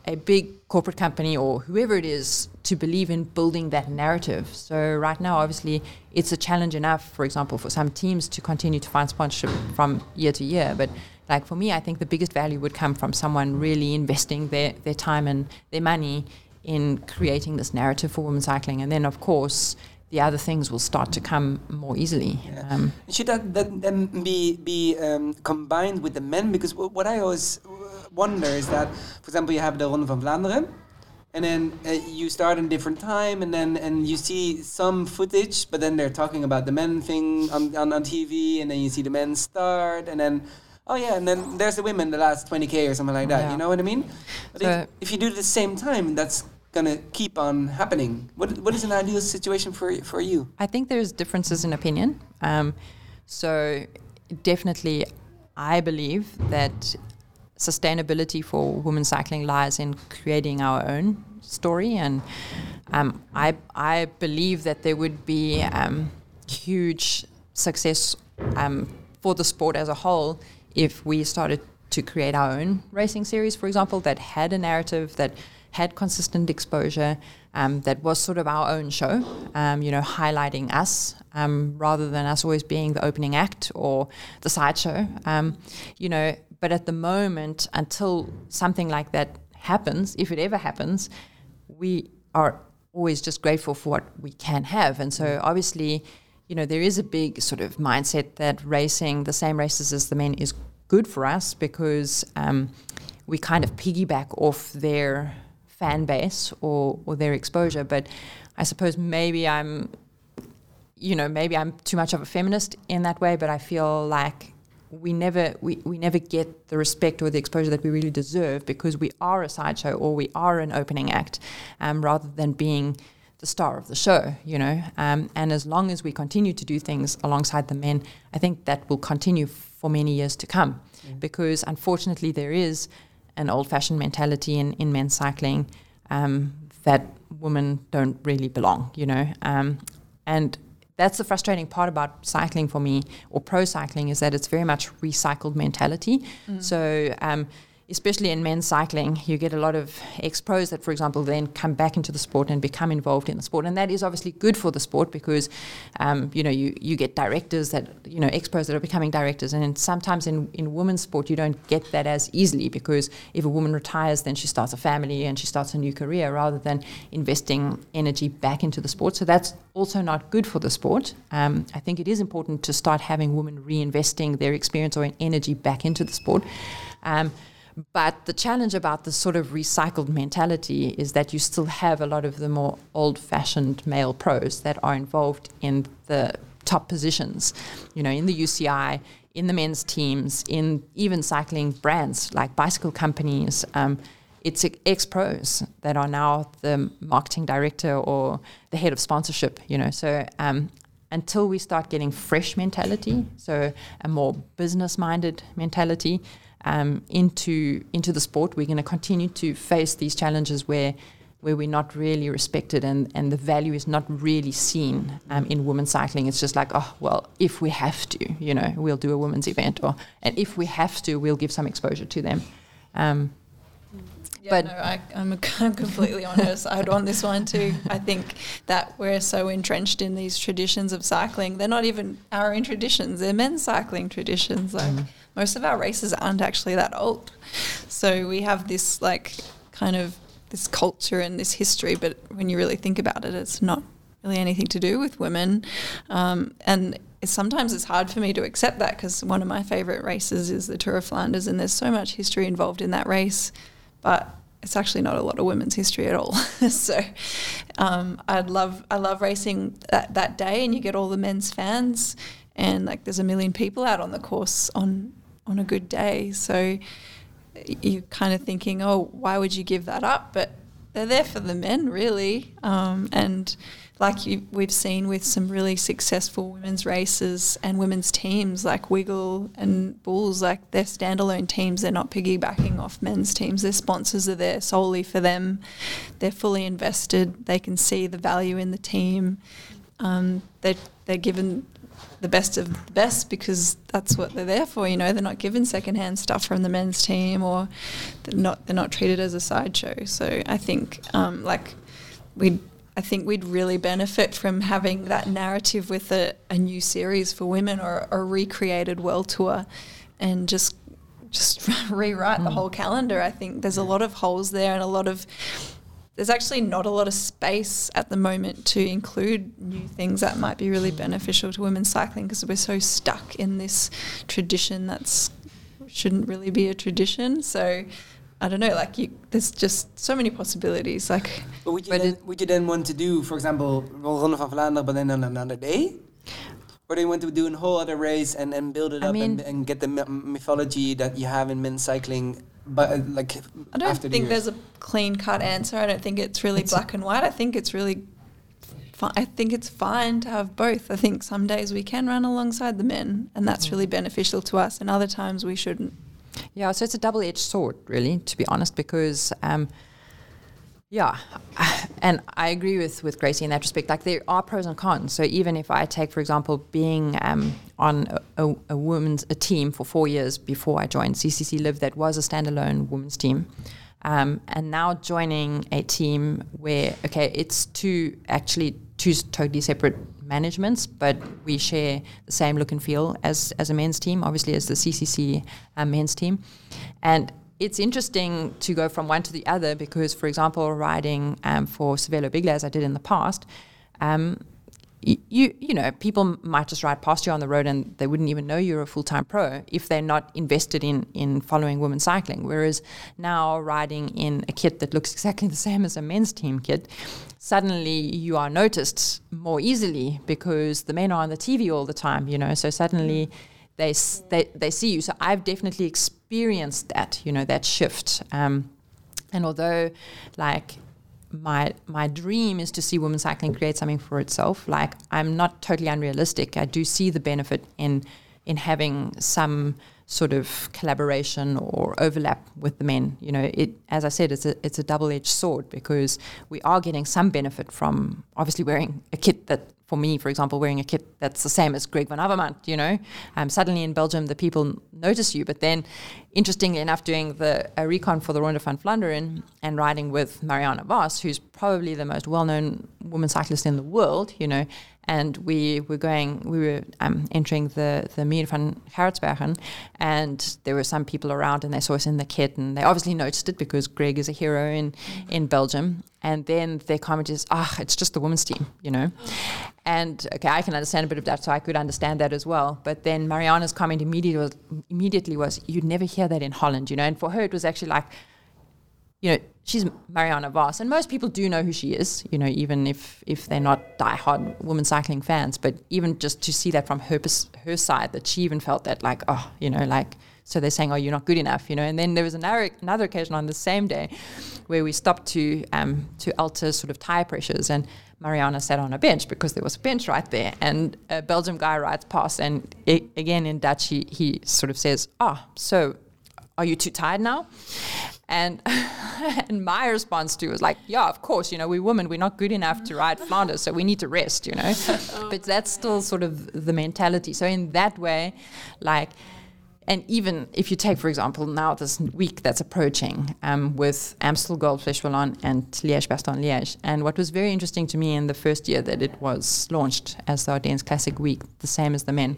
a big corporate company or whoever it is to believe in building that narrative. So right now, obviously, it's a challenge enough, for example, for some teams to continue to find sponsorship from year to year. But like for me, I think the biggest value would come from someone really investing their, their time and their money in creating this narrative for women's cycling. And then, of course, the other things will start to come more easily. Um, Should that, that then be be um, combined with the men? Because what I always uh, wonder is that, for example, you have the Ronde van Vlaanderen, and then uh, you start in different time, and then and you see some footage, but then they're talking about the men thing on, on, on TV, and then you see the men start, and then. Oh yeah, and then there's the women the last 20k or something like that. Yeah. You know what I mean? But So- if, if you do the same time, that's gonna keep on happening. What what is an ideal situation for for you? I think there's differences in opinion. Um, so definitely, I believe that sustainability for women cycling lies in creating our own story, and um, I I believe that there would be um, huge success. Um, for the sport as a whole if we started to create our own racing series, for example, that had a narrative that had consistent exposure, um, that was sort of our own show, um, you know, highlighting us um, rather than us always being the opening act or the sideshow, um, you know. But at the moment, until something like that happens, if it ever happens, we are always just grateful for what we can have. And so obviously, you know, there is a big sort of mindset that racing the same races as the men is good for us because um, we kind of piggyback off their fan base or, or their exposure. But I suppose maybe I'm, you know, maybe I'm too much of a feminist in that way, but I feel like we never we, we never get the respect or the exposure that we really deserve because we are a sideshow or we are an opening act um, rather than being the star of the show, you know. Um, and as long as we continue to do things alongside the men, I think that will continue for many years to come. Mm. Because unfortunately, there is an old fashioned mentality in, in men's cycling um, that women don't really belong, you know. Um, and that's the frustrating part about cycling for me or pro cycling is that it's very much recycled mentality. Mm. So um, especially in men's cycling, you get a lot of ex pros that, for example, then come back into the sport and become involved in the sport, and that is obviously good for the sport because, um, you know, you, you get directors that you know ex pros that are becoming directors, and sometimes in in women's sport you don't get that as easily because if a woman retires, then she starts a family and she starts a new career rather than investing energy back into the sport. So that's also not good for the sport. Um, I think it is important to start having women reinvesting their experience or energy back into the sport. Um, but the challenge about this sort of recycled mentality is that you still have a lot of the more old fashioned male pros that are involved in the top positions, you know, in the UCI, in the men's teams, in even cycling brands like bicycle companies. Um, it's ex pros that are now the marketing director or the head of sponsorship, you know. So um, until we start getting fresh mentality, so a more business minded mentality, um, into into the sport. We're going to continue to face these challenges where where we're not really respected and, and the value is not really seen um, in women's cycling. It's just like, oh, well, if we have to, you know, we'll do a women's event, or and if we have to, we'll give some exposure to them. Um, yeah, but no, I, am completely on her side on this one too. I think that we're so entrenched in these traditions of cycling. They're not even our own traditions; they're men's cycling traditions. Like mm. Most of our races aren't actually that old, so we have this like kind of this culture and this history. But when you really think about it, it's not really anything to do with women, um, and sometimes it's hard for me to accept that because one of my favorite races is the Tour of Flanders, and there's so much history involved in that race but it's actually not a lot of women's history at all. so um, I'd love I love racing that, that day, and you get all the men's fans, and like there's a million people out on the course on on a good day. So you're kind of thinking, oh, why would you give that up? But they're there for the men, really, um, and like you, we've seen with some really successful women's races and women's teams like Wiggle and Boels, like they're standalone teams. They're not piggybacking off men's teams. Their sponsors are there solely for them. They're fully invested. They can see the value in the team. Um, they're, they're given the best of the best because that's what they're there for. You know, they're not given secondhand stuff from the men's team, or they're not they're not treated as a sideshow. So I think um, like we I think we'd really benefit from having that narrative with a, a new series for women or a recreated world tour and just just rewrite mm. the whole calendar. I think there's a lot of holes there and a lot of there's actually not a lot of space at the moment to include new things that might be really beneficial to women's cycling because we're so stuck in this tradition that's shouldn't really be a tradition. So I don't know, like you, there's just so many possibilities. Like, but would you, but then, would you then want to do, for example, Ronde van Vlaanderen, but then on another day? Or do you want to do a whole other race and, and build it I up mean, and, and, get the mythology that you have in men's cycling? But uh, like, I don't think the there's a clean cut answer. I don't think it's really it's black and white. I think it's really I think it's fine to have both. I think some days we can run alongside the men, and that's mm. really beneficial to us, and other times we shouldn't. Yeah, so it's a double edged sword, really, to be honest, because. Um, Yeah, and I agree with, with Gracie in that respect. Like there are pros and cons. So even if I take, for example, being um, on a, a, a women's a team for four years before I joined CCC Liv, that was a standalone women's team, um, and now joining a team where okay, it's two actually two totally separate managements, but we share the same look and feel as as a men's team, obviously as the CCC um, men's team, and it's interesting to go from one to the other because, for example, riding um, for Cervelo Bigla as I did in the past, um, you you know people might just ride past you on the road and they wouldn't even know you're a full time pro if they're not invested in in following women's cycling. Whereas now riding in a kit that looks exactly the same as a men's team kit, suddenly you are noticed more easily because the men are on the TV all the time. You know, so suddenly. Mm they, they, they see you. So I've definitely experienced that, you know, that shift. Um, and although, like, my my dream is to see women's cycling create something for itself. Like, I'm not totally unrealistic. I do see the benefit in in having some sort of collaboration or overlap with the men. You know, it as I said, it's a it's a double edged sword because we are getting some benefit from obviously wearing a kit that for me, for example, wearing a kit that's the same as Greg van Avermaet, you know, um, suddenly in Belgium the people notice you. But then, interestingly enough, doing the a recon for the Ronde van Vlaanderen and riding with Marianne Vos, who's probably the most well-known woman cyclist in the world, you know, and we were going, we were um, entering the the Muur van Gerardsbergen, and there were some people around, and they saw us in the kit, and they obviously noticed it because Greg is a hero in in Belgium, and then their comment is, ah, it's just the women's team, you know, and okay, I can understand a bit of that, so I could understand that as well. But then Marianne's comment immediately was, immediately was, you'd never hear that in Holland, you know, and for her it was actually like you know, she's Marianne Vos, and most people do know who she is, you know, even if, if they're not diehard women cycling fans. But even just to see that from her her side, that she even felt that like, oh, you know, like so they're saying, oh, you're not good enough, you know. And then there was another another occasion on the same day where we stopped to um, to alter sort of tire pressures, and Marianne sat on a bench because there was a bench right there, and a Belgium guy rides past, and it, again in Dutch he he sort of says, oh, so are you too tired now? And and my response to it was like, yeah, of course, you know, we women, we're not good enough to ride Flanders, so we need to rest, you know. but that's still sort of the mentality. So in that way, like, and even if you take, for example, now this week that's approaching um, with Amstel Gold Wallonne and Liège Bastogne Liège. And what was very interesting to me in the first year that it was launched as the Ardennes Classic Week, the same as the men,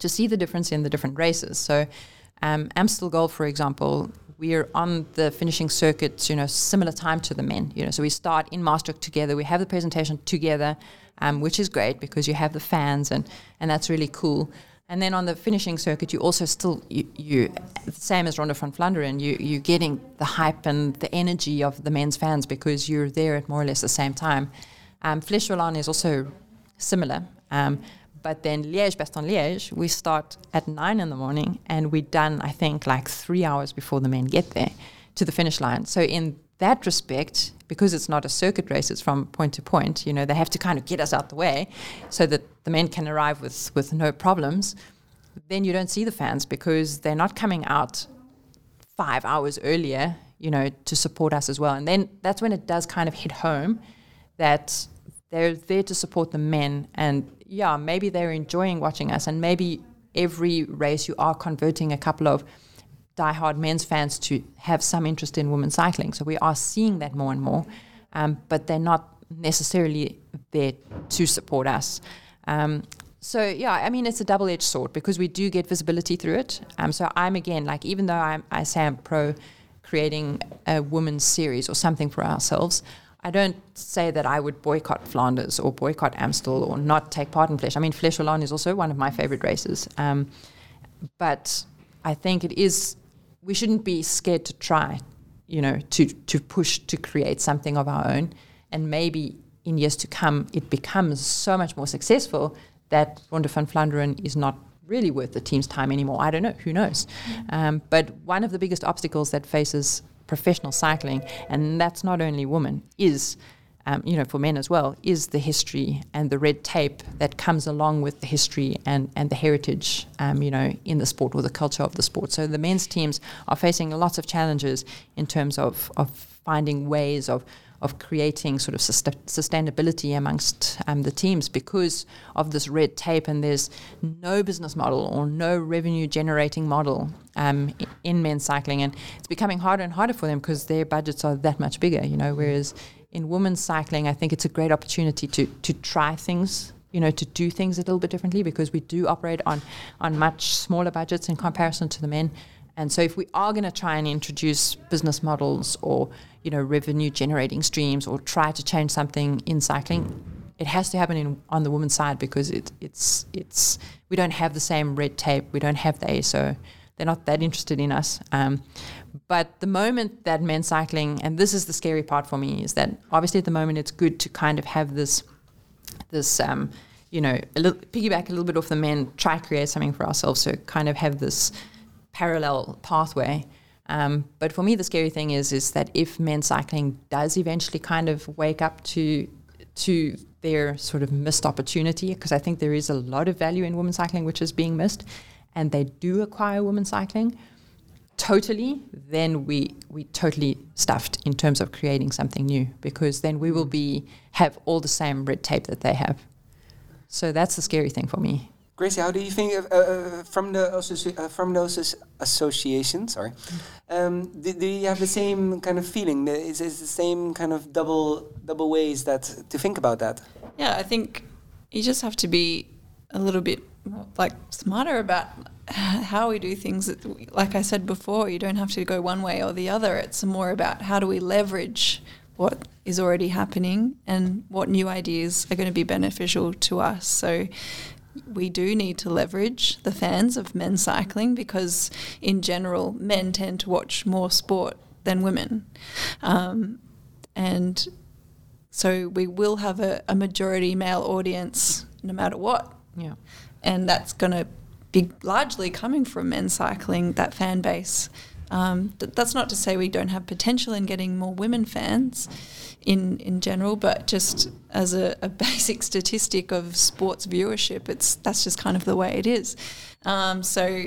to see the difference in the different races. So um, Amstel Gold, for example, we're on the finishing circuit, you know, similar time to the men. You know, so we start in Maastricht together. We have the presentation together, um, which is great because you have the fans and and that's really cool. And then on the finishing circuit, you also still you, you same as Ronde van Vlaanderen. You you're getting the hype and the energy of the men's fans because you're there at more or less the same time. Um, Flèche Wallonne is also similar. Um, but then Liège, Bastogne Liège, we start at nine in the morning and we're done, I think, like three hours before the men get there to the finish line. So, in that respect, because it's not a circuit race, it's from point to point, you know, they have to kind of get us out the way so that the men can arrive with, with no problems. Then you don't see the fans because they're not coming out five hours earlier, you know, to support us as well. And then that's when it does kind of hit home that they're there to support the men and yeah, maybe they're enjoying watching us, and maybe every race you are converting a couple of diehard men's fans to have some interest in women's cycling. So we are seeing that more and more, um, but they're not necessarily there to support us. Um, so yeah, I mean it's a double-edged sword because we do get visibility through it. Um, so I'm again like even though I'm, I say I'm pro creating a women's series or something for ourselves, I don't say that I would boycott Flanders or boycott Amstel or not take part in Flèche. I mean, Flèche Wallonne is also one of my favorite races. Um, but I think it is, we shouldn't be scared to try, you know, to, to push to create something of our own. And maybe in years to come, it becomes so much more successful that Ronde van Vlaanderen is not really worth the team's time anymore. I don't know, who knows? Mm-hmm. Um, but one of the biggest obstacles that faces professional cycling, and that's not only women, is um, you know, for men as well, is the history and the red tape that comes along with the history and, and the heritage, um, you know, in the sport or the culture of the sport. So the men's teams are facing lots of challenges in terms of, of finding ways of, of creating sort of sust- sustainability amongst um, the teams because of this red tape, and there's no business model or no revenue generating model um, in men's cycling, and it's becoming harder and harder for them because their budgets are that much bigger, you know. Whereas in women's cycling, I think it's a great opportunity to to try things you know, to do things a little bit differently because we do operate on, on much smaller budgets in comparison to the men. And so if we are going to try and introduce business models or, you know, revenue generating streams or try to change something in cycling, it has to happen in, on the women's side because it, it's, it's, we don't have the same red tape. We don't have the ASO. They're not that interested in us. Um, but the moment that men's cycling, and this is the scary part for me, is that obviously at the moment it's good to kind of have this this, um, you know, a little, piggyback a little bit off the men, try to create something for ourselves so kind of have this parallel pathway. Um, but for me, the scary thing is is that if men's cycling does eventually kind of wake up to to their sort of missed opportunity, because I think there is a lot of value in women's cycling which is being missed, and they do acquire women's cycling totally, then we we totally stuffed in terms of creating something new because then we will be have all the same red tape that they have. So that's the scary thing for me. Gracie, how do you think of, uh, uh, from the uh, from those associations? Sorry, um, do, do you have the same kind of feeling? The- Is is the same kind of double double ways that to think about that? Yeah, I think you just have to be a little bit like smarter about how we do things. Like I said before, you don't have to go one way or the other. It's more about how do we leverage what is already happening and what new ideas are going to be beneficial to us. So we do need to leverage the fans of men's cycling because, in general, men tend to watch more sport than women. Um, and so we will have a, a majority male audience no matter what. Yeah. And that's going to be largely coming from men's cycling, that fan base. Um, th- that's not to say we don't have potential in getting more women fans in, in general, but just as a, a basic statistic of sports viewership, it's that's just kind of the way it is. Um, so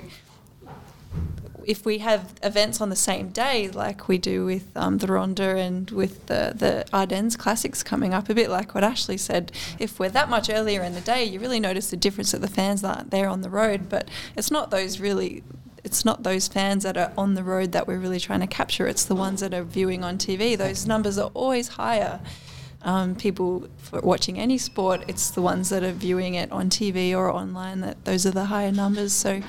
if we have events on the same day, like we do with um, the Ronde and with the, the Ardennes Classics coming up, a bit like what Ashleigh said, if we're that much earlier in the day, you really notice the difference that the fans aren't there on the road. But it's not those really, it's not those fans that are on the road that we're really trying to capture. It's the ones that are viewing on TV. Those numbers are always higher. Um, people for watching any sport, it's the ones that are viewing it on TV or online that those are the higher numbers. So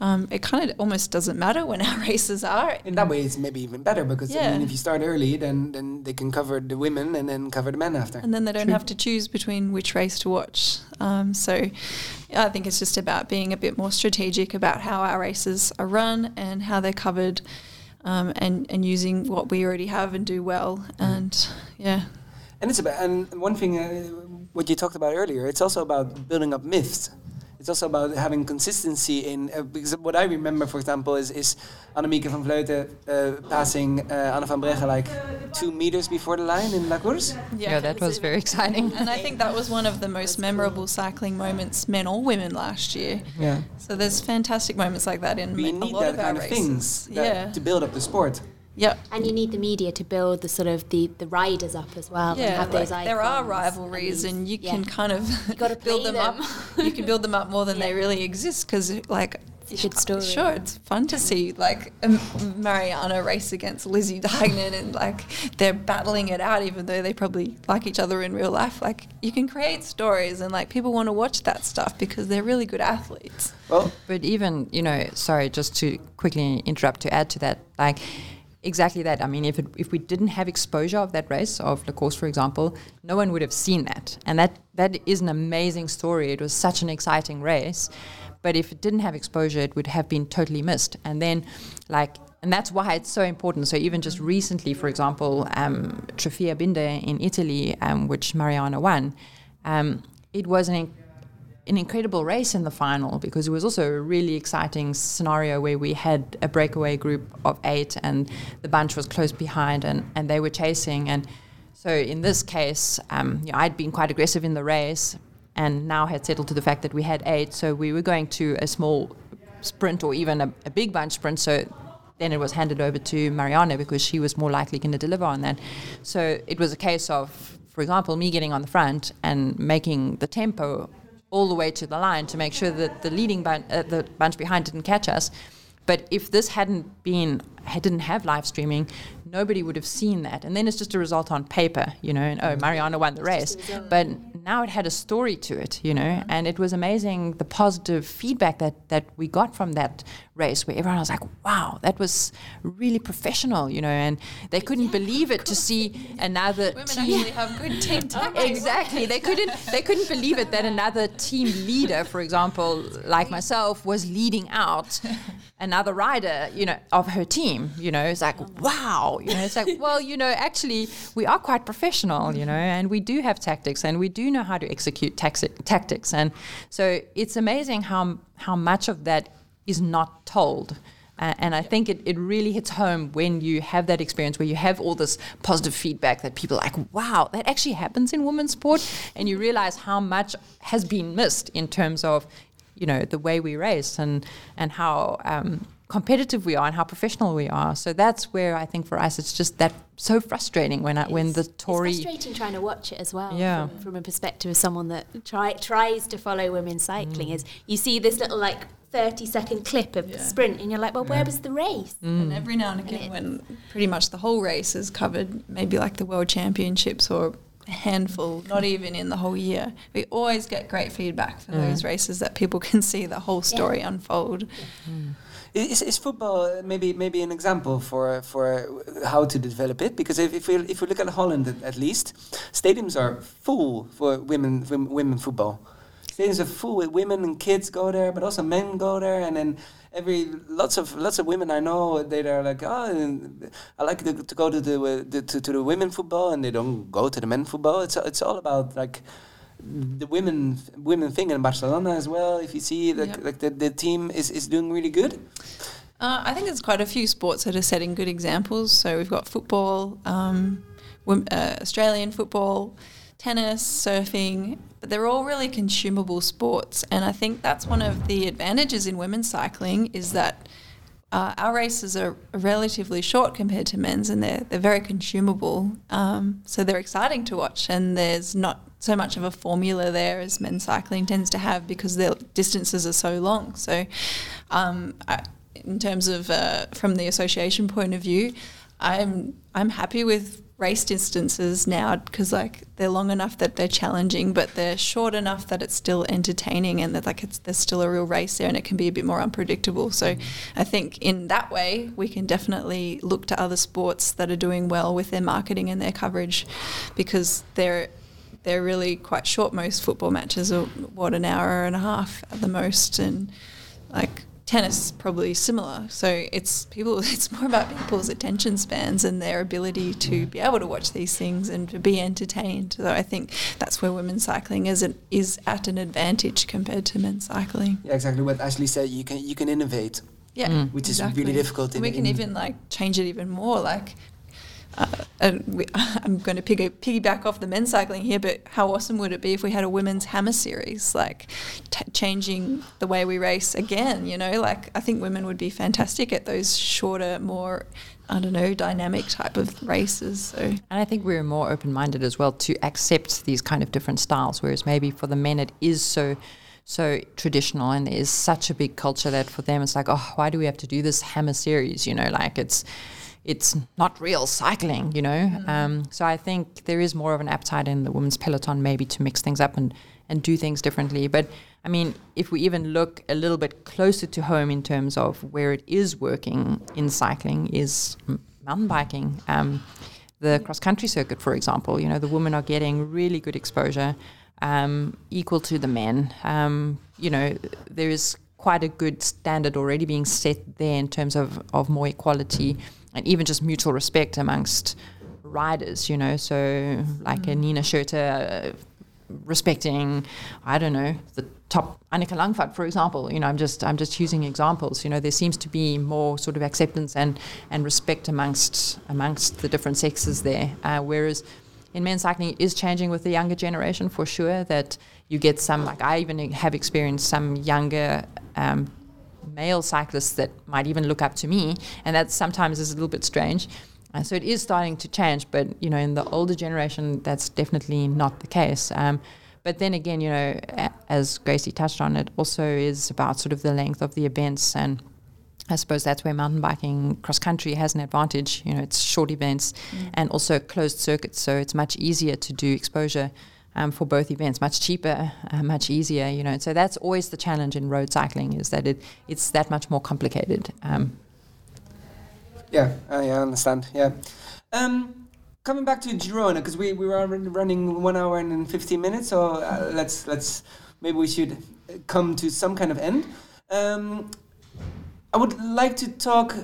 um, it kind of almost doesn't matter when our races are. In that way, it's maybe even better because I Yeah. mean, if you start early, then then they can cover the women and then cover the men after. And then they don't have to choose between which race to watch. Um, so I think it's just about being a bit more strategic about how our races are run and how they're covered um, and, and using what we already have and do well. And yeah. And it's about and one thing uh, what you talked about earlier. It's also about building up myths. It's also about having consistency in uh, because what I remember, for example, is is Annemieke van Vleuten uh, passing uh, Anne van Breggen like two meters before the line in La Course. Yeah, that was very exciting. And I think that was one of the most memorable cycling moments, men or women, last year. Yeah, So there's fantastic moments like that in but you a lot of our kind of races. things that, yeah. to build up the sport. Yep. And you need the media to build the sort of the, the riders up as well. and Yeah, have those like, there are rivalries, these- and you yeah. can kind of gotta build play them, up. you can build them up more than they really exist because, like, It's a good story. Sure, it's fun to see like um, Marianne race against Lizzie Deignan, and like they're battling it out, even though they probably like each other in real life. Like you can create stories, and like people want to watch that stuff because they're really good athletes. Well, But even, you know, sorry, just to quickly interrupt to add to that, like exactly that. I mean, if it, if we didn't have exposure of that race of course, for example, no one would have seen that, and that that is an amazing story. It was such an exciting race, but if it didn't have exposure, it would have been totally missed. And then, like. And that's why it's so important. So even just recently, for example, um, Trofeo Binda in Italy, um, which Marianne won, um, it was an an incredible race in the final because it was also a really exciting scenario where we had a breakaway group of eight and the bunch was close behind and, and they were chasing. And so in this case, um, you know, I'd been quite aggressive in the race and now had settled to the fact that we had eight. So we were going to a small sprint or even a, a big bunch sprint. So then it was handed over to Marianne because she was more likely going to deliver on that. So it was a case of, for example, me getting on the front and making the tempo all the way to the line to make sure that the leading bun- uh, the bunch behind didn't catch us. But if this hadn't been, I didn't have live streaming, nobody would have seen that. And then it's just a result on paper, you know, and oh, Marianne won the race. But now it had a story to it, you know, and it was amazing the positive feedback that, that we got from that race where everyone was like, wow, that was really professional, you know, and they couldn't believe it to see another Women team. actually have good team tactics. Exactly. They couldn't they couldn't believe it that another team leader, for example, like myself, was leading out another rider, you know, of her team. You know, it's like, wow. You know, it's like, well, you know, actually we are quite professional, you know, and we do have tactics and we do know how to execute taxi- tactics. And so it's amazing how how much of that is not told. Uh, and I think it, it really hits home when you have that experience where you have all this positive feedback that people are like, wow, that actually happens in women's sport. And you realize how much has been missed in terms of, you know, the way we race and, and how um, competitive we are and how professional we are. So that's where I think for us it's just that so frustrating when I, when the Tory It's frustrating trying to watch it as well. Yeah. From, from a perspective of someone that try, tries to follow women's cycling, is you see this little like thirty second clip of the sprint, and you're like, well, where was the race? Mm. And every now and again, when pretty much the whole race is covered, maybe like the World Championships or a handful, not even in the whole year, we always get great feedback for those races that people can see the whole story unfold. Mm. Is, is football uh, maybe maybe an example for uh, for uh, how to develop it? Because if, if we if we look at Holland at, at least, stadiums are full for women women football. Stadiums are full with women and kids go there, but also men go there, and then every lots of lots of women I know they are like oh I like to, to go to the, uh, the to, to the women football and they don't go to the men football. It's it's all about like the women women thing in Barcelona as well. If you see like Yep. like the, the team is, is doing really good. Uh, I think there's quite a few sports that are setting good examples. So we've got football, um, uh, Australian football, tennis, surfing, but they're all really consumable sports. And I think that's one of the advantages in women's cycling is that uh, our races are relatively short compared to men's, and they're they're very consumable. Um, so they're exciting to watch, and there's not so much of a formula there as men's cycling tends to have because their distances are so long. So, um, I, in terms of uh, from the association point of view, I'm I'm happy with race distances now because like they're long enough that they're challenging, but they're short enough that it's still entertaining and that like it's there's still a real race there and it can be a bit more unpredictable. So I think in that way we can definitely look to other sports that are doing well with their marketing and their coverage because they're they're really quite short. Most football matches are what an hour and a half at the most, and like tennis probably similar. So it's people. It's more about people's attention spans and their ability to be able to watch these things and to be entertained. So I think that's where women's cycling is an, is at an advantage compared to men's cycling. Yeah, exactly what Ashleigh said. You can you can innovate. Yeah, Which is really difficult And in- we can even like change it even more. Like, uh, we, I'm going to pig- piggyback off the men's cycling here, but how awesome would it be if we had a women's hammer series, like t- changing the way we race again? You know, like I think women would be fantastic at those shorter, more I don't know, dynamic type of races. So And I think we're more open minded as well to accept these kind of different styles, whereas maybe for the men it is so so traditional and there is such a big culture that for them it's like, oh, why do we have to do this hammer series? You know, like it's it's not real cycling, you know. Um, so I think there is more of an appetite in the women's peloton maybe to mix things up and and do things differently. But I mean, if we even look a little bit closer to home in terms of where it is working in cycling, is mountain biking. Um, the cross country circuit, for example, you know, the women are getting really good exposure, um, equal to the men. Um, you know, there is quite a good standard already being set there in terms of, of more equality and even just mutual respect amongst riders, you know. So, like a Nino Schurter uh, respecting, I don't know, the top Annika Langvad, for example. You know, I'm just I'm just using examples. You know, there seems to be more sort of acceptance and and respect amongst amongst the different sexes there. Uh, whereas in men's cycling, it is changing with the younger generation for sure. That you get some like I even have experienced some younger. Um, male cyclists that might even look up to me, and that sometimes is a little bit strange. Uh, so it is starting to change, but you know, in the older generation, that's definitely not the case. Um, but then again, you know, a- as Gracie touched on, it also is about sort of the length of the events and. I suppose that's where mountain biking cross country has an advantage. You know, it's short events and also closed circuits, so it's much easier to do exposure um, for both events, much cheaper, uh, much easier. You know, so that's always the challenge in road cycling is that it it's that much more complicated. Um, Yeah, I understand. Yeah. Um, coming back to Girona, because we, we were running one hour and 15 minutes, so uh, let's let's maybe we should come to some kind of end. Um, I would like to talk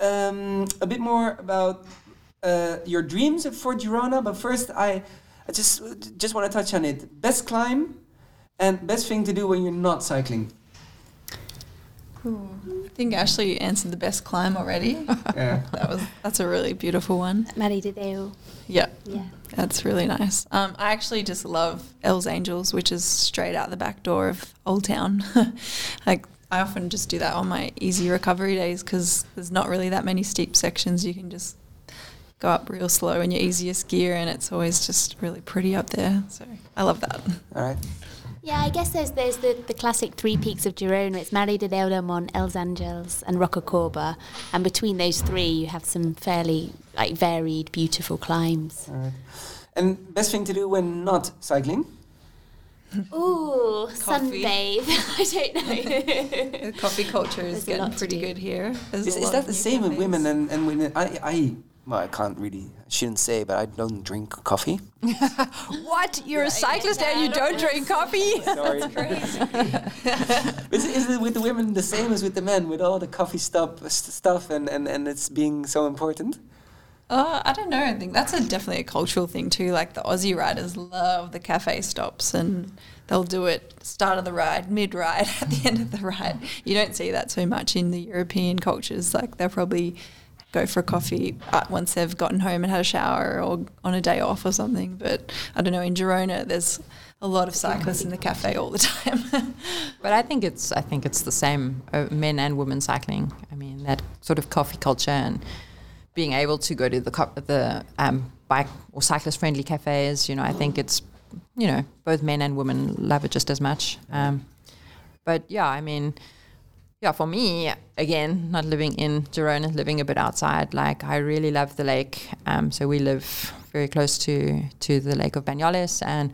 um, a bit more about uh, your dreams for Girona, but first I, I just just want to touch on it. Best climb and best thing to do when you're not cycling. I think Ashleigh answered the best climb already. Yeah. that was that's a really beautiful one. Mare de Déu. Yeah, Yeah. that's really nice. Um, I actually just love Els Angels, which is straight out the back door of Old Town. like I often just do that on my easy recovery days because there's not really that many steep sections. You can just go up real slow in your easiest gear, and it's always just really pretty up there. So I love that. All right. Yeah, I guess there's there's the, the classic three peaks of Girona. It's Mare de Déu del Mont, Els Angels, and Rocacorba. And between those three, you have some fairly like varied, beautiful climbs. All right. And best thing to do when not cycling? Ooh, Coffee. sunbathe. I don't know. The coffee culture is There's getting pretty good here. There's Is, is that the same with cafes. women and, and women? I, I, well, I can't really, I shouldn't say, but I don't drink coffee. what? You're a cyclist and you don't drink coffee? Sorry. is, it- is it with the women the same as with the men, with all the coffee stop, st- stuff and, and, and it's being so important? Uh, I don't know. I think that's a definitely a cultural thing too. Like the Aussie riders love the cafe stops, and they'll do it start of the ride, mid ride, at the end of the ride. You don't see that so much in the European cultures. Like they're probably go for a coffee uh, once they've gotten home and had a shower, or on a day off or something. But I don't know. In Girona, there's a lot of cyclists in the cafe all the time. But I think it's I think it's the same, uh, men and women cycling. I mean that sort of coffee culture and being able to go to the co- the um, bike or cyclist friendly cafes. You know, I think it's you know both men and women love it just as much. Um, but yeah, I mean, yeah, for me again, not living in Girona, living a bit outside. Like I really love the lake. Um, so we live very close to to the lake of Banyoles and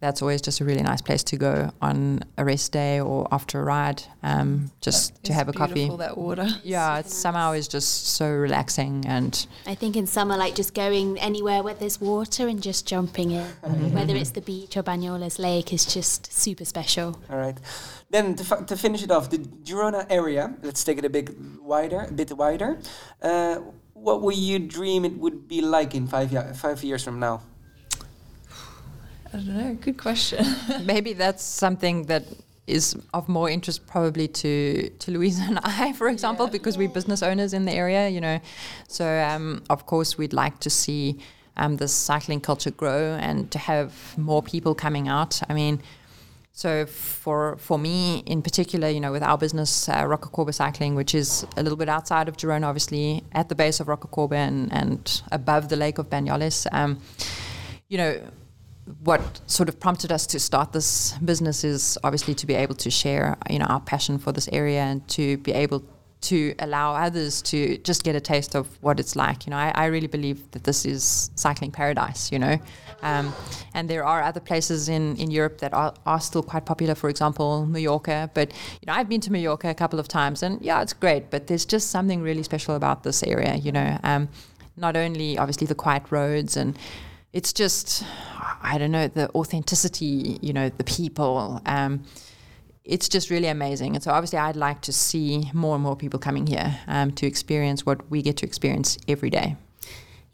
that's always just a really nice place to go on a rest day or after a ride, um, just to have a coffee. beautiful, That water. Yeah, it's somehow is just so relaxing and I think in summer, like just going anywhere where there's water and just jumping in, whether it's the beach or Banyoles Lake, is just super special. All right. Then to, fi- to finish it off, the Girona area, let's take it a bit wider, a bit wider. Uh, what would you dream it would be like in five, ya- five years from now? I don't know. Good question. maybe that's something that is of more interest probably to to Louisa and I, for example, because we're business owners in the area, you know. So um, of course we'd like to see um, the cycling culture grow and to have more people coming out. I mean. So for for me in particular, you know, with our business, uh, Rocacorba Cycling, which is a little bit outside of Girona, obviously, at the base of Rocacorba and, and above the lake of Banyoles, um, you know, what sort of prompted us to start this business is obviously to be able to share, you know, our passion for this area and to be able to allow others to just get a taste of what it's like. You know, I, I really believe that this is cycling paradise. You know, um, and there are other places in, in Europe that are, are still quite popular. For example, Mallorca. But you know, I've been to Mallorca a couple of times, and yeah, it's great. But there's just something really special about this area. You know, um, not only obviously the quiet roads and it's just I don't know the authenticity, you know, the people. Um, it's just really amazing, and so obviously I'd like to see more and more people coming here um, to experience what we get to experience every day.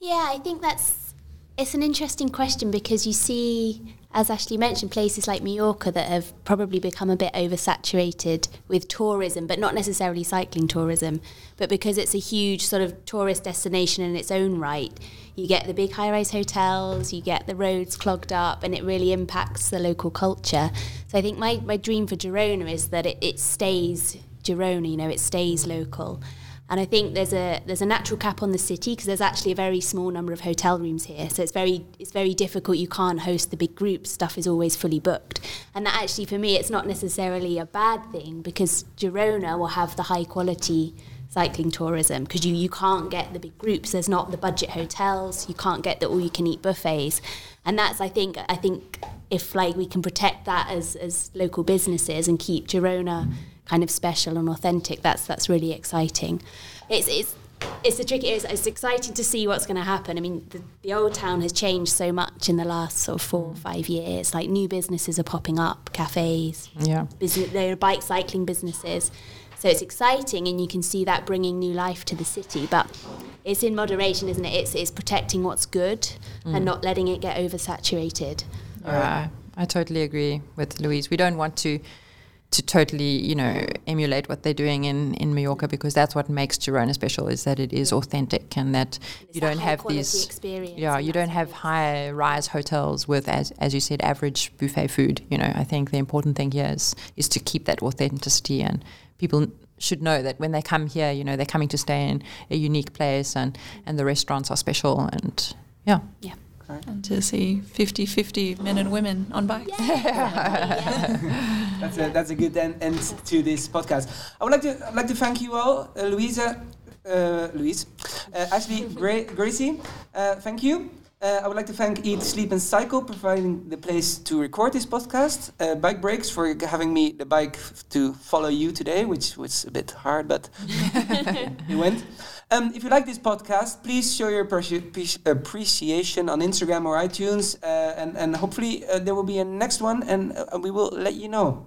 Yeah, I think that's it's an interesting question because you see, as Ashleigh mentioned, places like Mallorca that have probably become a bit oversaturated with tourism, but not necessarily cycling tourism, but because it's a huge sort of tourist destination in its own right. You get the big high-rise hotels, you get the roads clogged up, and it really impacts the local culture. So I think my, my dream for Girona is that it, it stays Girona. You know, it stays local. And I think there's a there's a natural cap on the city because there's actually a very small number of hotel rooms here. So it's very it's very difficult. You can't host the big groups. Stuff is always fully booked. And that actually for me it's not necessarily a bad thing because Girona will have the high quality cycling tourism because you, you can't get the big groups. There's not the budget hotels. You can't get the all you can eat buffets. And that's I think I think if like we can protect that as as local businesses and keep Girona kind of special and authentic, that's that's really exciting. It's it's it's a tricky. It's, it's exciting to see what's going to happen. I mean, the, the old town has changed so much in the last sort of four or five years. Like new businesses are popping up, cafes, Yeah. business, there are bike cycling businesses. So it's exciting, and you can see that bringing new life to the city. But it's in moderation, isn't it? It's it's protecting what's good and mm. not letting it get oversaturated. Yeah, I totally agree with Louise. We don't want to to totally, you know, emulate what they're doing in, in Mallorca because that's what makes Girona special is that it is authentic and that It's you don't have these experience, yeah, you don't have high rise hotels with as as you said average buffet food. You know, I think the important thing here is is to keep that authenticity and people should know that when they come here, you know, they're coming to stay in a unique place and and the restaurants are special and yeah. Yeah. And to see 50 50 men and women on bikes. Yeah. That's a, that's a good end, end to this podcast. I would like to I'd like to thank you all, uh, Louisa, uh, Louise, uh, Ashleigh, Gra- Gracie. Uh, thank you. Uh, I would like to thank Eat, Sleep, and Cycle providing the place to record this podcast. Uh, bike Breaks for having me the bike f- to follow you today, which was a bit hard, but it went. Um, if you like this podcast, please show your appreci- appreci- appreciation on Instagram or iTunes, uh, and, and hopefully uh, there will be a next one, and uh, we will let you know.